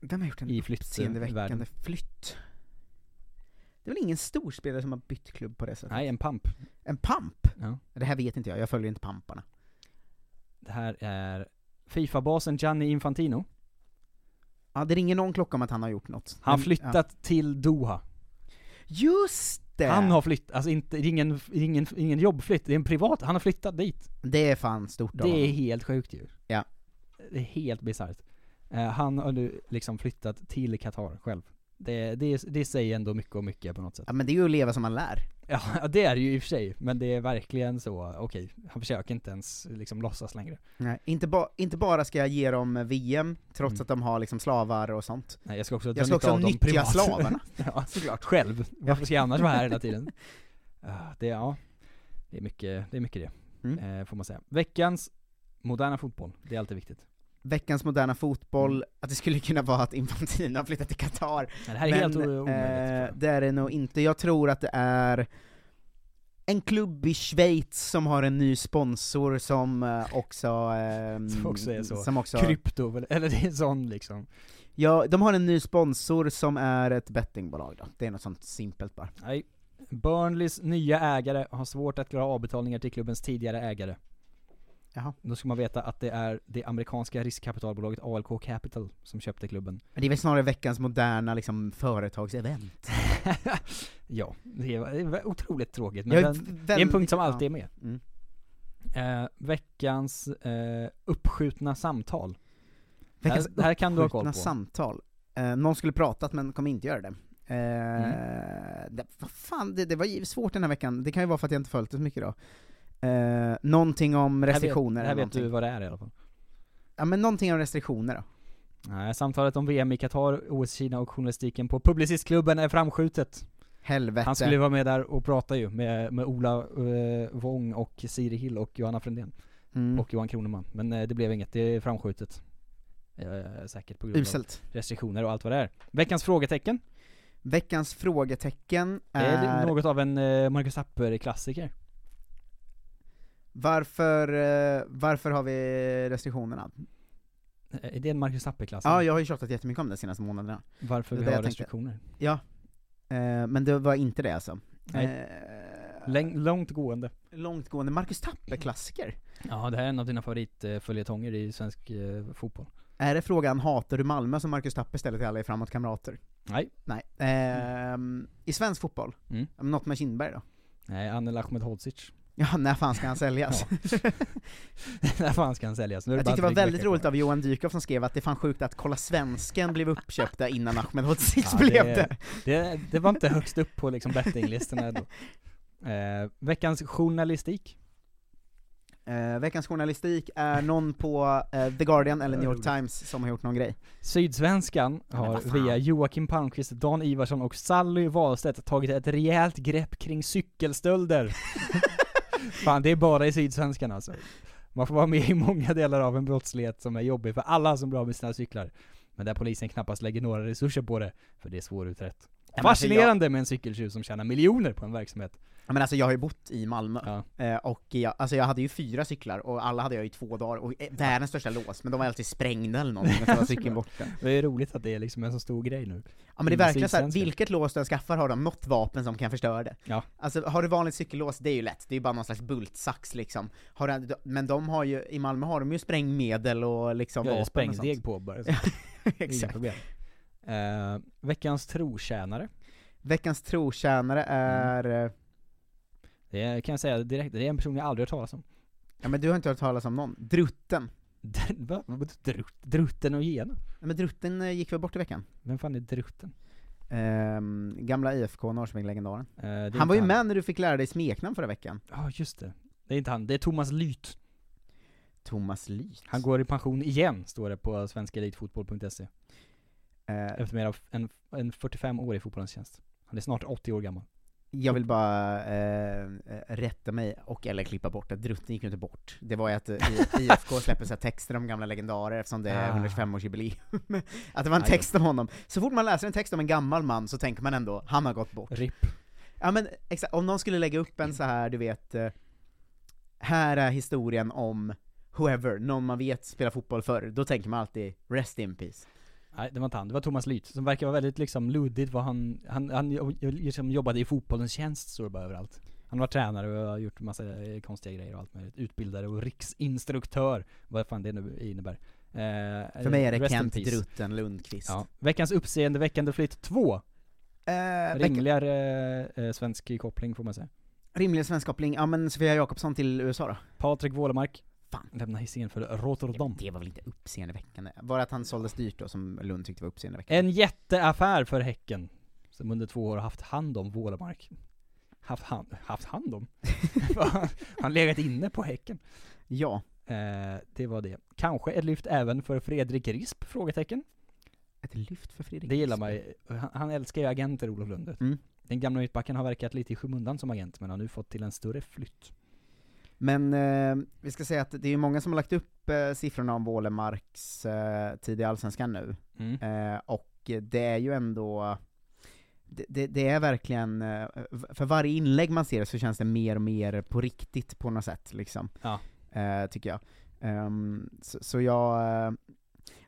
Vem har gjort en uppseendeväckande flytt? Det är väl ingen storspelare som har bytt klubb på det sättet? Nej, en pump. En pump? Ja. Det här vet inte jag, jag följer inte pamparna. Det här är Fifa-basen Gianni Infantino. Ja, det ringer någon klocka om att han har gjort något. Han har flyttat ja. till Doha. Just det! Han har flyttat, alltså inte, ingen, ingen, ingen jobbflytt, det är en privat, han har flyttat dit. Det är fan stort av Det är honom. helt sjukt ju. Ja. Det är helt bisarrt. Eh, han har nu liksom flyttat till Qatar själv. Det, det, det säger ändå mycket och mycket på något sätt. Ja men det är ju att leva som man lär. Ja, <laughs> det är det ju i och för sig, men det är verkligen så, okej, han försöker inte ens liksom låtsas längre. Nej, inte, ba, inte bara ska jag ge dem VM, trots Mm. att de har liksom slavar och sånt. Nej, jag ska också jag ska också nyttja privat. slavarna. <laughs> ja, såklart. Själv. Varför ska jag annars vara här hela tiden? <laughs> Ah, det, ja, det är mycket, det är mycket det, Mm. eh, får man säga. Veckans moderna fotboll, det är alltid viktigt. Veckans moderna fotboll, att det skulle kunna vara att Infantino har flyttat till Qatar. Mm. Ja, det här är helt o- omöjligt, eh, det är det nog inte. Jag tror att det är en klubb i Schweiz som har en ny sponsor som eh, också... ehm, <laughs> Som också är så, Som också, krypto, eller det är sån liksom. ja, de har en ny sponsor som är ett bettingbolag då. Det är något sånt simpelt bara. Nej. Burnleys nya ägare har svårt att klara avbetalningar till klubbens tidigare ägare. Jaha. Då ska man veta att det är det amerikanska riskkapitalbolaget ALK Capital som köpte klubben. Men det är väl snarare veckans moderna liksom, företagsevent. <laughs> Ja, det är, otroligt tråkigt, men är den, det är en punkt som alltid ja. är med. Mm. Eh, veckans eh, uppskjutna samtal. Veckans det, här, kan du ha koll på. samtal. Eh, någon skulle pratat men kommer inte göra det. Eh, Mm. det vad fan, det, det var svårt den här veckan, det kan ju vara för att jag inte följt det så mycket då. Eh, någonting om Det här vet- restriktioner här vet du vad det är i alla fall. Ja men någonting om restriktioner då. Nej, samtalet om VM i Qatar, OS Kina och journalistiken på Publicistklubben är framskjutet. Helvete. Han skulle vara med där och prata ju med, med Ola eh, Wong och Siri Hill och Johanna Frändén. Mm. Och Johan Kroneman. Men eh, det blev inget, det är framskjutet. Eh, säkert på grund Uselt. av restriktioner och allt vad det är. Veckans frågetecken. Veckans frågetecken Det är är, något av en eh, Marcus Tapper-klassiker. Varför, eh, varför har vi restriktionerna? Eh, Är det en Marcus Tapper-klassiker? Ja, jag har ju tjatat jättemycket om det de senaste månaderna. Varför Det vi har jag tänkte. restriktioner. Ja. Eh, men det var inte det alltså. Nej. Eh, Läng- långt gående. långtgående Marcus Tapper-klassiker. Ja, det här är en av dina favoritföljetonger i svensk eh, fotboll. Är det frågan 'Hatar du Malmö?' som Marcus Tapper ställer till alla i Framåt Kamrater? Nej. Nej. Ehm, I svensk fotboll? Mm. Något med Kindberg då? Nej, Anel Ahmedhodzic. <laughs> Ja, när fan ska han säljas? <laughs> När fan ska han säljas? Nu är Jag bara tyckte det var väldigt roligt av Johan Dykhoff som skrev att det är fan sjukt att Kolla Svensken blev uppköpta innan Ahmedhodzic Ja, blev det. det. Det var inte högst upp på liksom bettinglistorna då. <laughs> Eh, veckans journalistik. Eh, veckans journalistik är någon på eh, The Guardian eller New York Times som har gjort någon grej. Sydsvenskan har via Joakim Palmqvist, Dan Ivarsson och Sally Wahlstedt tagit ett rejält grepp kring cykelstölder. Fan, det är bara i Sydsvenskan alltså. Man får vara med i många delar av en brottslighet som är jobbig för alla som blir av med sina cyklar. Men där polisen knappast lägger några resurser på det, för det är svårutrett. alltså, Fascinerande med en cykeltjuv som tjänar miljoner på en verksamhet. Ja, men alltså jag har ju bott i Malmö, eh, och jag, alltså jag hade ju fyra cyklar, och alla hade jag i två dagar, och eh, världens största lås, men de var alltid sprängda eller någonting, och så var cykeln borta. <laughs> Det är roligt att det är liksom en så stor grej nu. Ja men det är verkligen såhär, vilket lås du än skaffar har de något vapen som kan förstöra det. Ja. Alltså har du vanligt cykellås, det är ju lätt, det är ju bara någon slags bultsax liksom. Har du, men de har ju, i Malmö har de ju sprängmedel och liksom Ja, vapen sprängdeg på bara. Ja, <laughs> Exakt. Eh, veckans trotjänare. Veckans trotjänare är... Mm. Det kan jag säga direkt, det är en person jag aldrig hört talas om. Ja men du har inte hört talas om någon? Drutten? <laughs> Va? Drut, drutten och gena? Ja, men Drutten eh, gick väl bort i veckan? Vem fan är Drutten? Ehm, gamla IFK Norrköping-legendaren. Eh, han var ju inte med när du fick lära dig smeknamn förra veckan. Ja, just det. Det är inte han, det är Thomas Lyth. Thomas Lyth? Han går i pension igen, står det på svenskelitfotboll.se. Eh, Efter mer av en, en 45 år i fotbollens tjänst. Han är snart 80 år gammal. Jag vill bara eh, rätta mig, och eller klippa bort att Drutten gick ju inte bort. Det var ju att eh, I- IFK släpper så texter om gamla legendarer eftersom det är Ah. 125-årsjubileum. <laughs> att det var en text om honom. Så fort man läser en text om en gammal man så tänker man ändå, han har gått bort. RIP. Ja men exakt, om någon skulle lägga upp en så här, du vet, eh, här är historien om whoever, någon man vet spelar fotboll förr, då tänker man alltid 'Rest in peace' Nej, det var inte han. Det var Thomas Lyth, som verkar vara väldigt liksom luddigt vad han, han, han liksom jobbade i fotbollens tjänst, står det bara överallt. Han var tränare och har gjort massa eh, konstiga grejer och allt möjligt. Utbildare och riksinstruktör, vad fan det nu innebär. Eh, För mig är det Kent. Drutten Lundqvist. Ja. Veckans uppseendeväckande flytt 2. Eh, Rimligare eh, svensk koppling får man säga. Rimlig svensk koppling, ja men Sofia Jakobsson till USA då? Patrik Wålemark. Fan. Lämnar Hisingen för Rotterdam. Det var väl inte uppseendeväckande? Var det att han såldes dyrt då, som Lund tyckte var uppseendeväckande? En jätteaffär för Häcken. Som under två år har haft hand om Wålemark. Haft hand, haft hand om? <laughs> Han legat inne på Häcken. Ja. Eh, det var det. Kanske ett lyft även för Fredrik Risp? Frågetecken. Ett lyft för Fredrik Det gillar Risp? man. Han, han älskar ju agenter, Olof Lund. Mm. Den gamla mittbacken har verkat lite i skymundan som agent, men har nu fått till en större flytt. Men eh, vi ska säga att det är många som har lagt upp eh, siffrorna om Wålemarks eh, tid i Allsvenskan nu, Mm. eh, och det är ju ändå det, det, det är verkligen, eh, för varje inlägg man ser så känns det mer och mer på riktigt på något sätt liksom, Ja. eh, tycker jag. Ehm, så, så jag, eh,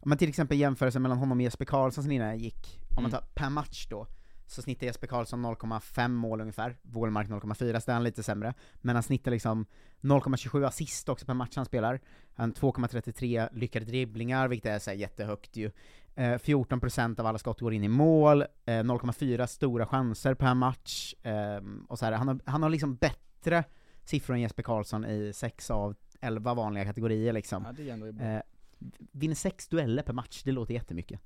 om man till exempel jämförelsen mellan honom och Jesper Karlsson som innan gick, om man Mm. tar per match då, så snittar Jesper Karlsson 0,5 mål ungefär, Wålemark 0,4, så är han lite sämre, men han snittar liksom 0,27 assist också per match han spelar, han 2,33 lyckade dribblingar, vilket är så jättehögt ju. Eh, 14% av alla skott går in i mål, eh, 0,4 stora chanser per match, ehm, och så här, han, har, han har liksom bättre siffror än Jesper Karlsson i 6 av 11 vanliga kategorier liksom. Ja. Eh, vinner 6 dueller per match, det låter jättemycket.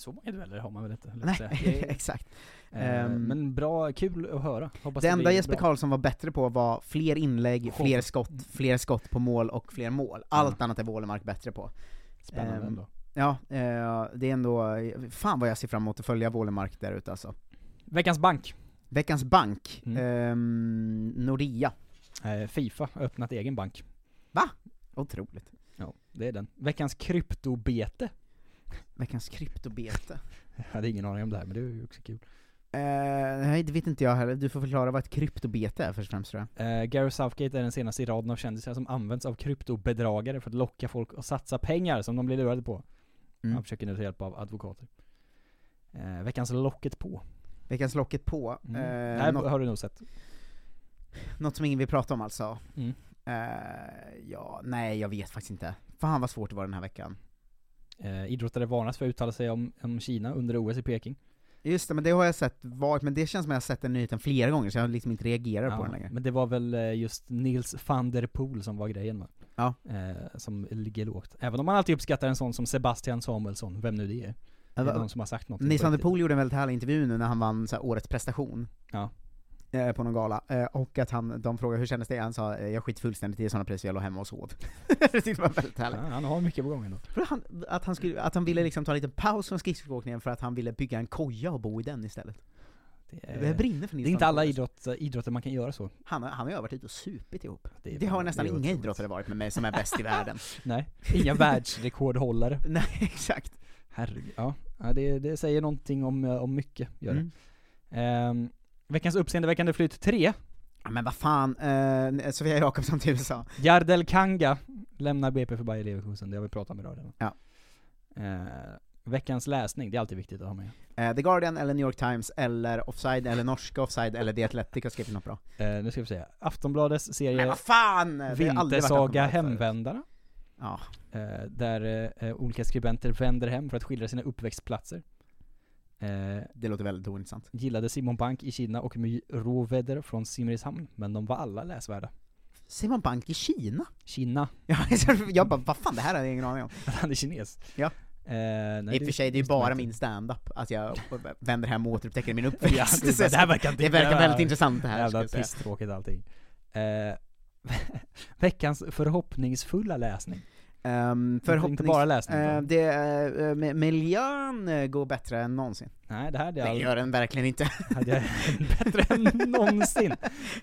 Så många dueller har man väl inte? Nej, är- <laughs> exakt. Eh, Ehm, men bra, kul att höra. Hoppas det enda Jesper bra. Karlsson var bättre på var fler inlägg, fler skott, fler skott på mål och fler mål. Allt annat är Wålemark bättre på. Spännande Ehm, ändå. Ja, eh, det är ändå, fan vad jag ser fram emot att följa Wålemark där ute alltså. Veckans bank. Veckans bank, Mm. ehm, Nordea. Eh, Fifa har öppnat egen bank. Va? Otroligt. Ja, det är den. Veckans kryptobete. Veckans kryptobete. <laughs> Jag hade ingen aning om det här, men det är ju också kul. Eh, nej, det vet inte jag heller. Du får förklara vad ett kryptobete är först och främst tror jag. Eh, Gary Southgate är den senaste i raden av kändisar som används av kryptobedragare för att locka folk att satsa pengar som de blir lurade på. Mm. Han försöker nu ta hjälp av advokater. Eh, veckans locket på. Veckans locket på. Mm. Det här något, har du nog sett. något som ingen vill prata om alltså. Mm. Ja, nej jag vet faktiskt inte. Fan vad svårt det var den här veckan. Eh, idrottare varnas för att uttala sig om, om Kina under OS i Peking. Just det, men det har jag sett varit, men det känns som att jag har sett den nyheten flera gånger så jag liksom inte reagerar på den längre. men det var väl eh, just Nils van der Poel som var grejen va? Ja. Eh, som ligger lågt. Även om man alltid uppskattar en sån som Sebastian Samuelsson, vem nu det är. Det Ja, är någon som har sagt något. Nils van der Poel gjorde en väldigt härlig intervju nu när han vann så här, årets prestation. Ja. Eh, på någon gala, eh, och att han, de frågade hur kändes det? Han sa eh, jag skit fullständigt i sådana priser, jag låg hemma och sov. <laughs> det tyckte jag var väldigt härligt. Ja, han har mycket på gång ändå. För han, att, han skulle, att han ville liksom ta en liten paus från skridskoåkningen för att han ville bygga en koja och bo i den istället. Det, Det brinner för Det är inte alla idrott, idrotter man kan göra så. Han, har- han har ju varit ute och supit ihop. Det Det, är har nästan det är inga idrottare varit med mig som är bäst i världen. <laughs> Nej, inga världsrekordhållare. <laughs> Nej, exakt. Herregud, ja. ja det, det säger någonting om, om mycket, gör det. Mm. Ehm, veckans uppseendeväckande flytt 3. Ja, men vad fan, eh, Sofia Jakobsson till USA. Jardel Kanga lämnar BP för Bayer Leverkusen, det har vi pratat om idag redan. Ja. Eh, veckans läsning, det är alltid viktigt att ha med. Eh, The Guardian eller New York Times eller Offside eller Norska Offside eller The Athletic har skrivit något bra. Eh, nu ska vi se, Aftonbladets serie Men vad fan! Vintersaga. Hemvändarna. Ja. Eh, där eh, olika skribenter vänder hem för att skildra sina uppväxtplatser. Eh, Det låter väldigt ointressant. gillade Simon Bank i Kina och My Roveder från Simrishamn, men de var alla läsvärda. Simon Bank i Kina? Kina. <laughs> Ja, jag bara, vad fan, det här hade jag ingen aning om. <laughs> Han är kines. Ja. Eh, nej, I och för sig, det är ju bara min stand-up, att jag vänder hem och återupptäcker min uppväxt. <laughs> Ja, det, det här verkar inte det verkar väldigt intressant det här, Jävla pisstråkigt allting. Eh, veckans förhoppningsfulla läsning. Um, inte bara läsning, uh, det, uh, miljön uh, går bättre än någonsin. Nej, det här hade jag Det gör den verkligen inte. <laughs> hade jag bättre än någonsin.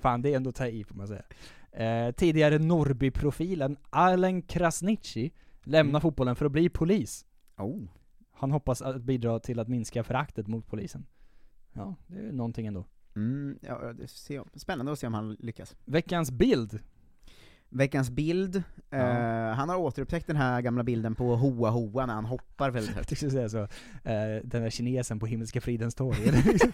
Fan, det är ändå att ta i får man säga. Eh, tidigare Norrby-profilen Alen Krasniqi lämnar fotbollen för att bli polis. Oh. Han hoppas att bidra till att minska föraktet mot polisen. Ja, det är någonting ändå. Mm, ja, det ser, spännande att se om han lyckas. Veckans bild. Veckans bild, Ja. eh, han har återupptäckt den här gamla bilden på Hoa Hoa när han hoppar väldigt Jag högt. tyckte säga så. Eh, den där kinesen på Himmelska fridens torg. <laughs> Nej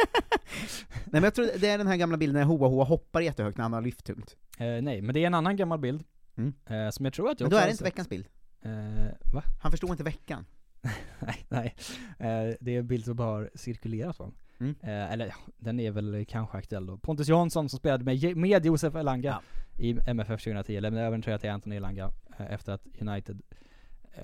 men jag tror det är den här gamla bilden när Hoa Hoa hoppar jättehögt när han har lyft tungt. eh, nej, men det är en annan gammal bild. Mm. Eh, som jag tror att jag Men då är det inte veckans bild. Eh, va? Han förstod inte veckan. <laughs> nej, nej. Eh, det är en bild som bara har cirkulerat va? Mm. Eh, eller ja, den är väl kanske aktuell då. Pontus Jansson som spelade med, med Josef Elanga i MFF 2010, lämnade över en tröja till Anthony Elanga eh, efter att United eh,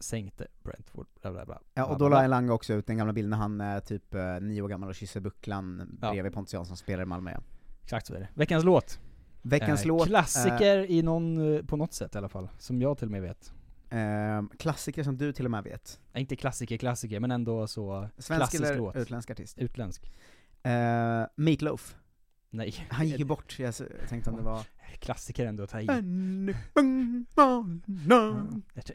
sänkte Brentford, bla bla bla. Ja, och då la. Elanga också ut den gamla bilden när han är typ eh, nio år gammal och kysser bucklan Ja. bredvid Pontus Jansson som spelar i Malmö igen. Exakt så är det. Veckans låt. Veckans Eh, låt, Klassiker i någon, eh, på något sätt i alla fall. Som jag till och med vet. Ehm, klassiker som du till och med vet. Nej, inte klassiker, klassiker, men ändå så Svensk klassisk eller låt. utländsk artist? Utländsk. Uh, Meatloaf. Nej. Han gick ju bort, jag tänkte om det var... Klassiker ändå att ta i.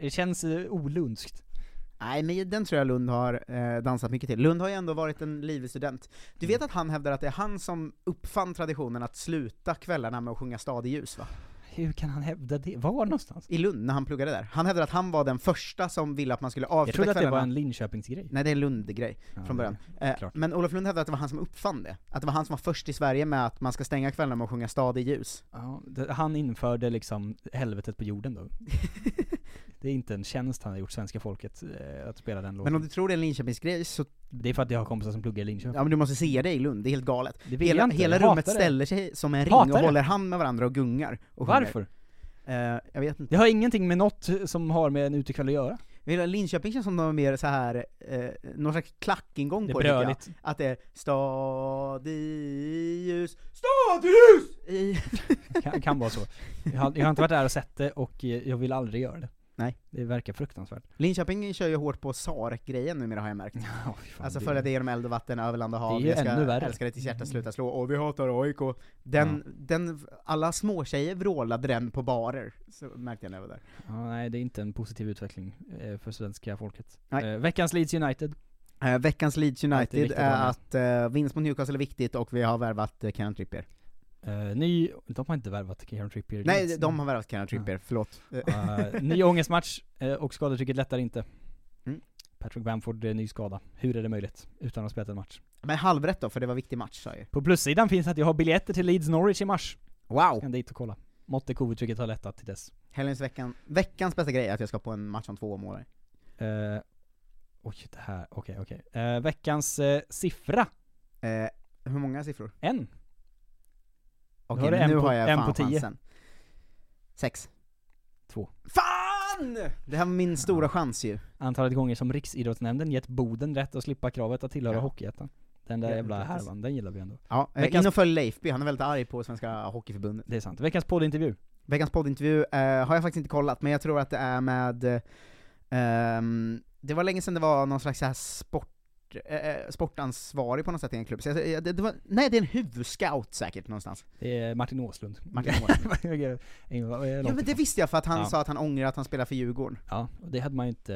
Det- känns eh, olundskt. Nej men den tror jag Lund har eh, dansat mycket till. Lund har ju ändå varit en livlig student. Du Mm. vet att han hävdar att det är han som uppfann traditionen att sluta kvällarna med att sjunga Stad i ljus va? Hur kan han hävda det? Var någonstans? I Lund, när han pluggade där. Han hävdar att han var den första som ville att man skulle avsluta Jag trodde att det kvällarna. var en Linköpingsgrej. Nej det är en Lund-grej, Ja, från början. Eh, men Olof Lund hävdar att det var han som uppfann det. Att det var han som var först i Sverige med att man ska stänga kvällarna med att sjunga Stad i ljus. Ja, det, han införde liksom helvetet på jorden då. <laughs> det är inte en tjänst han har gjort svenska folket, eh, att spela den låten. Men om du tror det är en Linköpingsgrej så... Det är för att jag har kompisar som pluggar i Linköping. Ja men du måste se det i Lund, det är helt galet. Det vill hela jag inte, hela jag rummet det. ställer sig som en ring Hatar och det. håller hand med varandra och gungar. Och. Varför? Eh, jag vet inte. Det har ingenting med något som har med en utekväll att göra. Hela Linköping känns som de är mer så här eh, någon slags klackingång Det på det. Att det är stad i ljus, <laughs> stad i ljus! I... kan, kan vara så. Jag har, jag har inte varit där och sett det och eh, jag vill aldrig göra det. Nej. Det verkar fruktansvärt. Linköping kör ju hårt på Sarek-grejen numera har jag märkt. <laughs> Ja, fan, alltså följa det genom eld och vatten, över land och hav, Det är ju jag ännu värre. älska det tills hjärtat slutar slå, och vi hatar AIK. Den, den, alla småtjejer vrålade den på barer, så märkte jag när jag var där. Ja, nej, det är inte en positiv utveckling eh, för svenska folket. Eh, veckans Leeds United. Eh, veckans Leeds United är med. att eh, vinst mot Newcastle är viktigt och vi har värvat uh, Kieran Trippier. Eh, ny, de har inte värvat Kieran Trippier. Nej, de har värvat Kieran Trippier, förlåt. <laughs> Eh, ny ångestmatch eh, och skadetrycket lättar inte. Mm. Patrick Bamford, eh, ny skada. Hur är det möjligt? Utan att ha spelat en match. Men halvrätt då, för det var viktig match sa ju. På plussidan finns att jag har biljetter till Leeds Norwich i mars. Wow! Kan dit och kolla. Måtte covidtrycket ha lättat till dess. Helgens veckan, veckans bästa grej är att jag ska på en match om två månader. Eh, oj, det här, okej, okej. Eh, veckans eh, siffra. Hur många siffror? En. Okej, en nu på- har jag en fan på tio. chansen. Sex. Två. Fan! Det här var min stora chans ju. Antalet gånger som Riksidrottsnämnden gett Boden rätt att slippa kravet att tillhöra Ja. Hockeyettan. Den där jävla härvan, den gillar vi ändå. Ja, eh, Veckans- in och följ Leifby, han är väldigt arg på Svenska Hockeyförbundet. Det är sant. Veckans poddintervju. Veckans poddintervju eh, har jag faktiskt inte kollat, men jag tror att det är med, ehm, det var länge sedan det var någon slags så här sport, eh, eh, sportansvarig på något sätt i en klubb. Så jag, det, det var, nej det är en huvudscout säkert någonstans. Det är Martin Åslund. Martin <laughs> Åslund. Ja men det visste jag för att han Ja. sa att han ångrar att han spelar för Djurgården. Ja, och det hade man ju inte,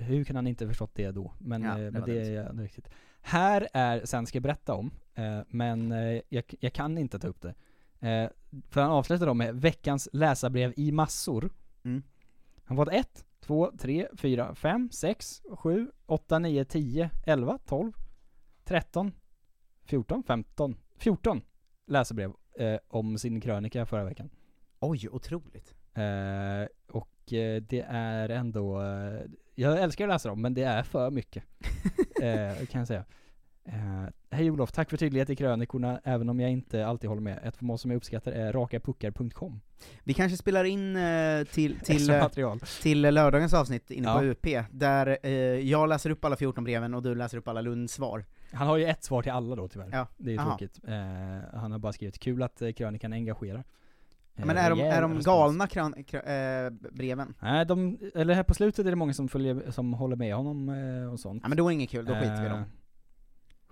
hur kan han inte förstått det då? Men, Ja, eh, det men det det är riktigt. Här är, sen ska jag berätta om, eh, men jag, jag kan inte ta upp det. För han avslutar då med veckans läsarbrev i massor. Mm. Han fått 1, 2, 3, 4, 5, 6, 7, 8, 9, 10, 11, 12, 13, 14, 15, 14 läsarbrev eh, om sin krönika förra veckan. Oj, otroligt. Eh, och eh, det är ändå, eh, jag älskar att läsa dem, men det är för mycket. <laughs> eh, kan jag säga. Eh, Hej Olof, tack för tydlighet i krönikorna, även om jag inte alltid håller med. Ett format som jag uppskattar är rakapuckar.com. Vi kanske spelar in eh, till, <laughs> till, eh, material. till lördagens avsnitt inne på Ja. UP, där jag läser upp alla 14 breven och du läser upp alla Lunds svar. Han har ju ett svar till alla då tyvärr. Ja. Det är ju Aha. tråkigt. Han har bara skrivit, kul att krönikan engagerar. Men är de, är de galna kran, kra- eh, breven? Nej, de, eller här på slutet är det många som följer, som håller med honom och sånt. Ja men då är det inget kul, då skiter vi i dem.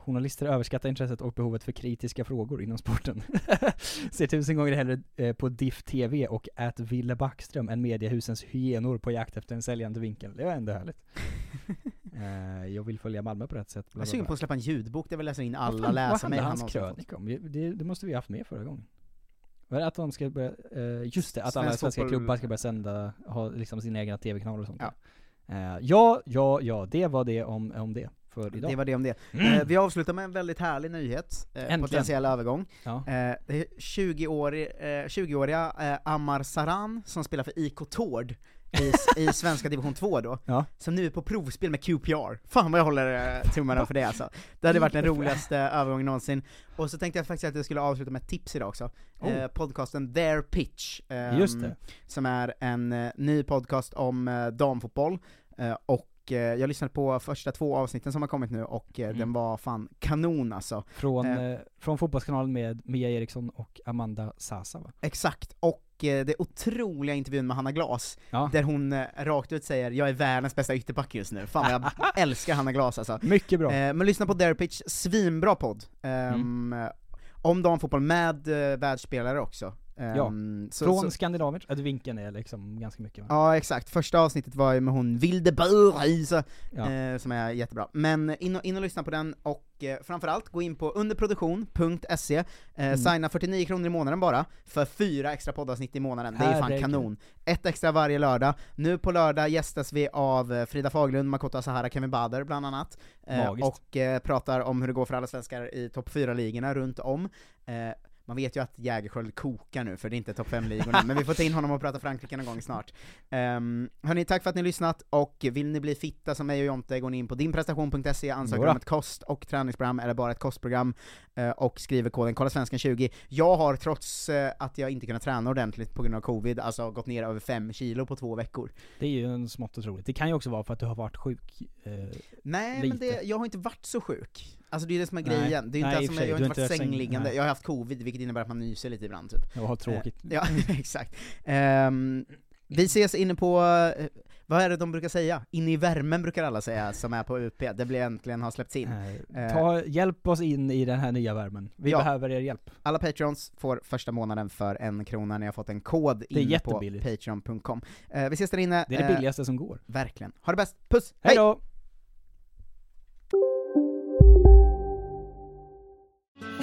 Journalister överskattar intresset och behovet för kritiska frågor inom sporten. <laughs> Ser tusen gånger hellre eh, på Diff TV och att Ville Backström än mediehusens hyenor på jakt efter en säljande vinkel. Det var ändå härligt. <laughs> eh, jag vill följa Malmö på rätt sätt. Jag är sugen på att släppa en ljudbok där vi läser in alla läsarmejl han hans krönika om? Det- Det, måste vi ha haft med förra gången. Var det att de ska börja, eh, just det, att alla svenska fotboll- klubbar ska börja sända, ha liksom sina egna tv-kanaler och sånt. Ja. Ja, ja, ja, det var det om, om det för idag. Det var det om det. Mm. Eh, vi avslutar med en väldigt härlig nyhet, eh, Äntligen. potentiell övergång. Ja. Eh, det är 20-årig, eh, 20-åriga eh, Ammar Saran, som spelar för IK Tord i, i <laughs> svenska division 2 då, Ja. som nu är på provspel med QPR. Fan vad jag håller tummarna för det alltså. Det hade varit den roligaste övergången någonsin. Och så tänkte jag faktiskt att jag skulle avsluta med ett tips idag också. Oh. Eh, podcasten Their Pitch, ehm, Just det. som är en eh, ny podcast om damfotboll, eh, och eh, jag lyssnade på första två avsnitten som har kommit nu, och eh, Mm. den var fan kanon alltså. Från, Eh, eh, från Fotbollskanalen med Mia Eriksson och Amanda Sasa va? Exakt, och eh, det otroliga intervjun med Hanna Glas, Ja. där hon eh, rakt ut säger 'Jag är världens bästa ytterback just nu' Fan vad jag <laughs> älskar Hanna Glas alltså. Mycket bra. Men lyssna på Dare Pitch, svinbra podd. Ehm, Mm. Om damfotboll med eh, världsspelare också. Ja. så- Från så- Skandinavien, att vinkeln är liksom ganska mycket va? Ja exakt, första avsnittet var ju med hon Vilde Börisa, Ja. eh, som är jättebra. Men in och, in och lyssna på den, och eh, framförallt gå in på underproduktion.se, eh, Mm. signa 49 kronor i månaden bara, för fyra extra poddavsnitt i månaden, det är fan Herregud. kanon. Ett extra varje lördag. Nu på lördag gästas vi av eh, Frida Faglund, Makoto Asahara, Kevin Bader bland annat, eh, och eh, pratar om hur det går för alla svenskar i topp 4-ligorna runt om. Man vet ju att Jägerskiöld kokar nu, för det är inte topp 5-ligorna, men vi får ta in honom och prata Frankrike någon gång snart. Um, hörni, tack för att ni har lyssnat, och vill ni bli fitta som mig och Jonte, går ni in på dinprestation.se, ansöker om ett kost och träningsprogram, eller bara ett kostprogram, eh, och skriver koden kolla svensken 20 Jag har, trots eh, att jag inte kunnat träna ordentligt på grund av covid, alltså gått ner över 5 kilo på två veckor. Det är ju en smått otroligt. Det kan ju också vara för att du har varit sjuk eh, Nej, lite. men det, jag har inte varit så sjuk. Alltså det är det som är Nej. grejen. Det är Nej, inte alltså, jag har inte varit inte säng- sängliggande, jag har haft covid, vilket innebär att man nyser lite ibland typ. Ja, tråkigt. Eh, ja, <laughs> exakt. Ehm, vi ses inne på, eh, vad är det de brukar säga? Inne i värmen brukar alla säga, som är på UP, det blir äntligen har släppts in. Eh, Ta, hjälp oss in i den här nya värmen. Vi Ja. behöver er hjälp. Alla patrons får första månaden för en krona, ni har fått en kod in på patreon.com. Eh, vi ses där inne. Det är det Eh, billigaste som går. Verkligen. Ha det bäst, puss! Hej då!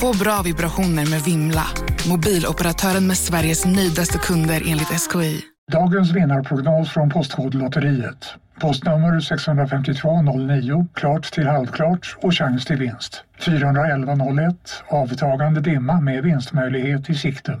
Få bra vibrationer med Vimla. Mobiloperatören med Sveriges nöjdaste kunder enligt SKI. Dagens vinnarprognos från Postkodlotteriet. Postnummer 65209, klart till halvklart och chans till vinst. 41101, avtagande dimma med vinstmöjlighet i sikte.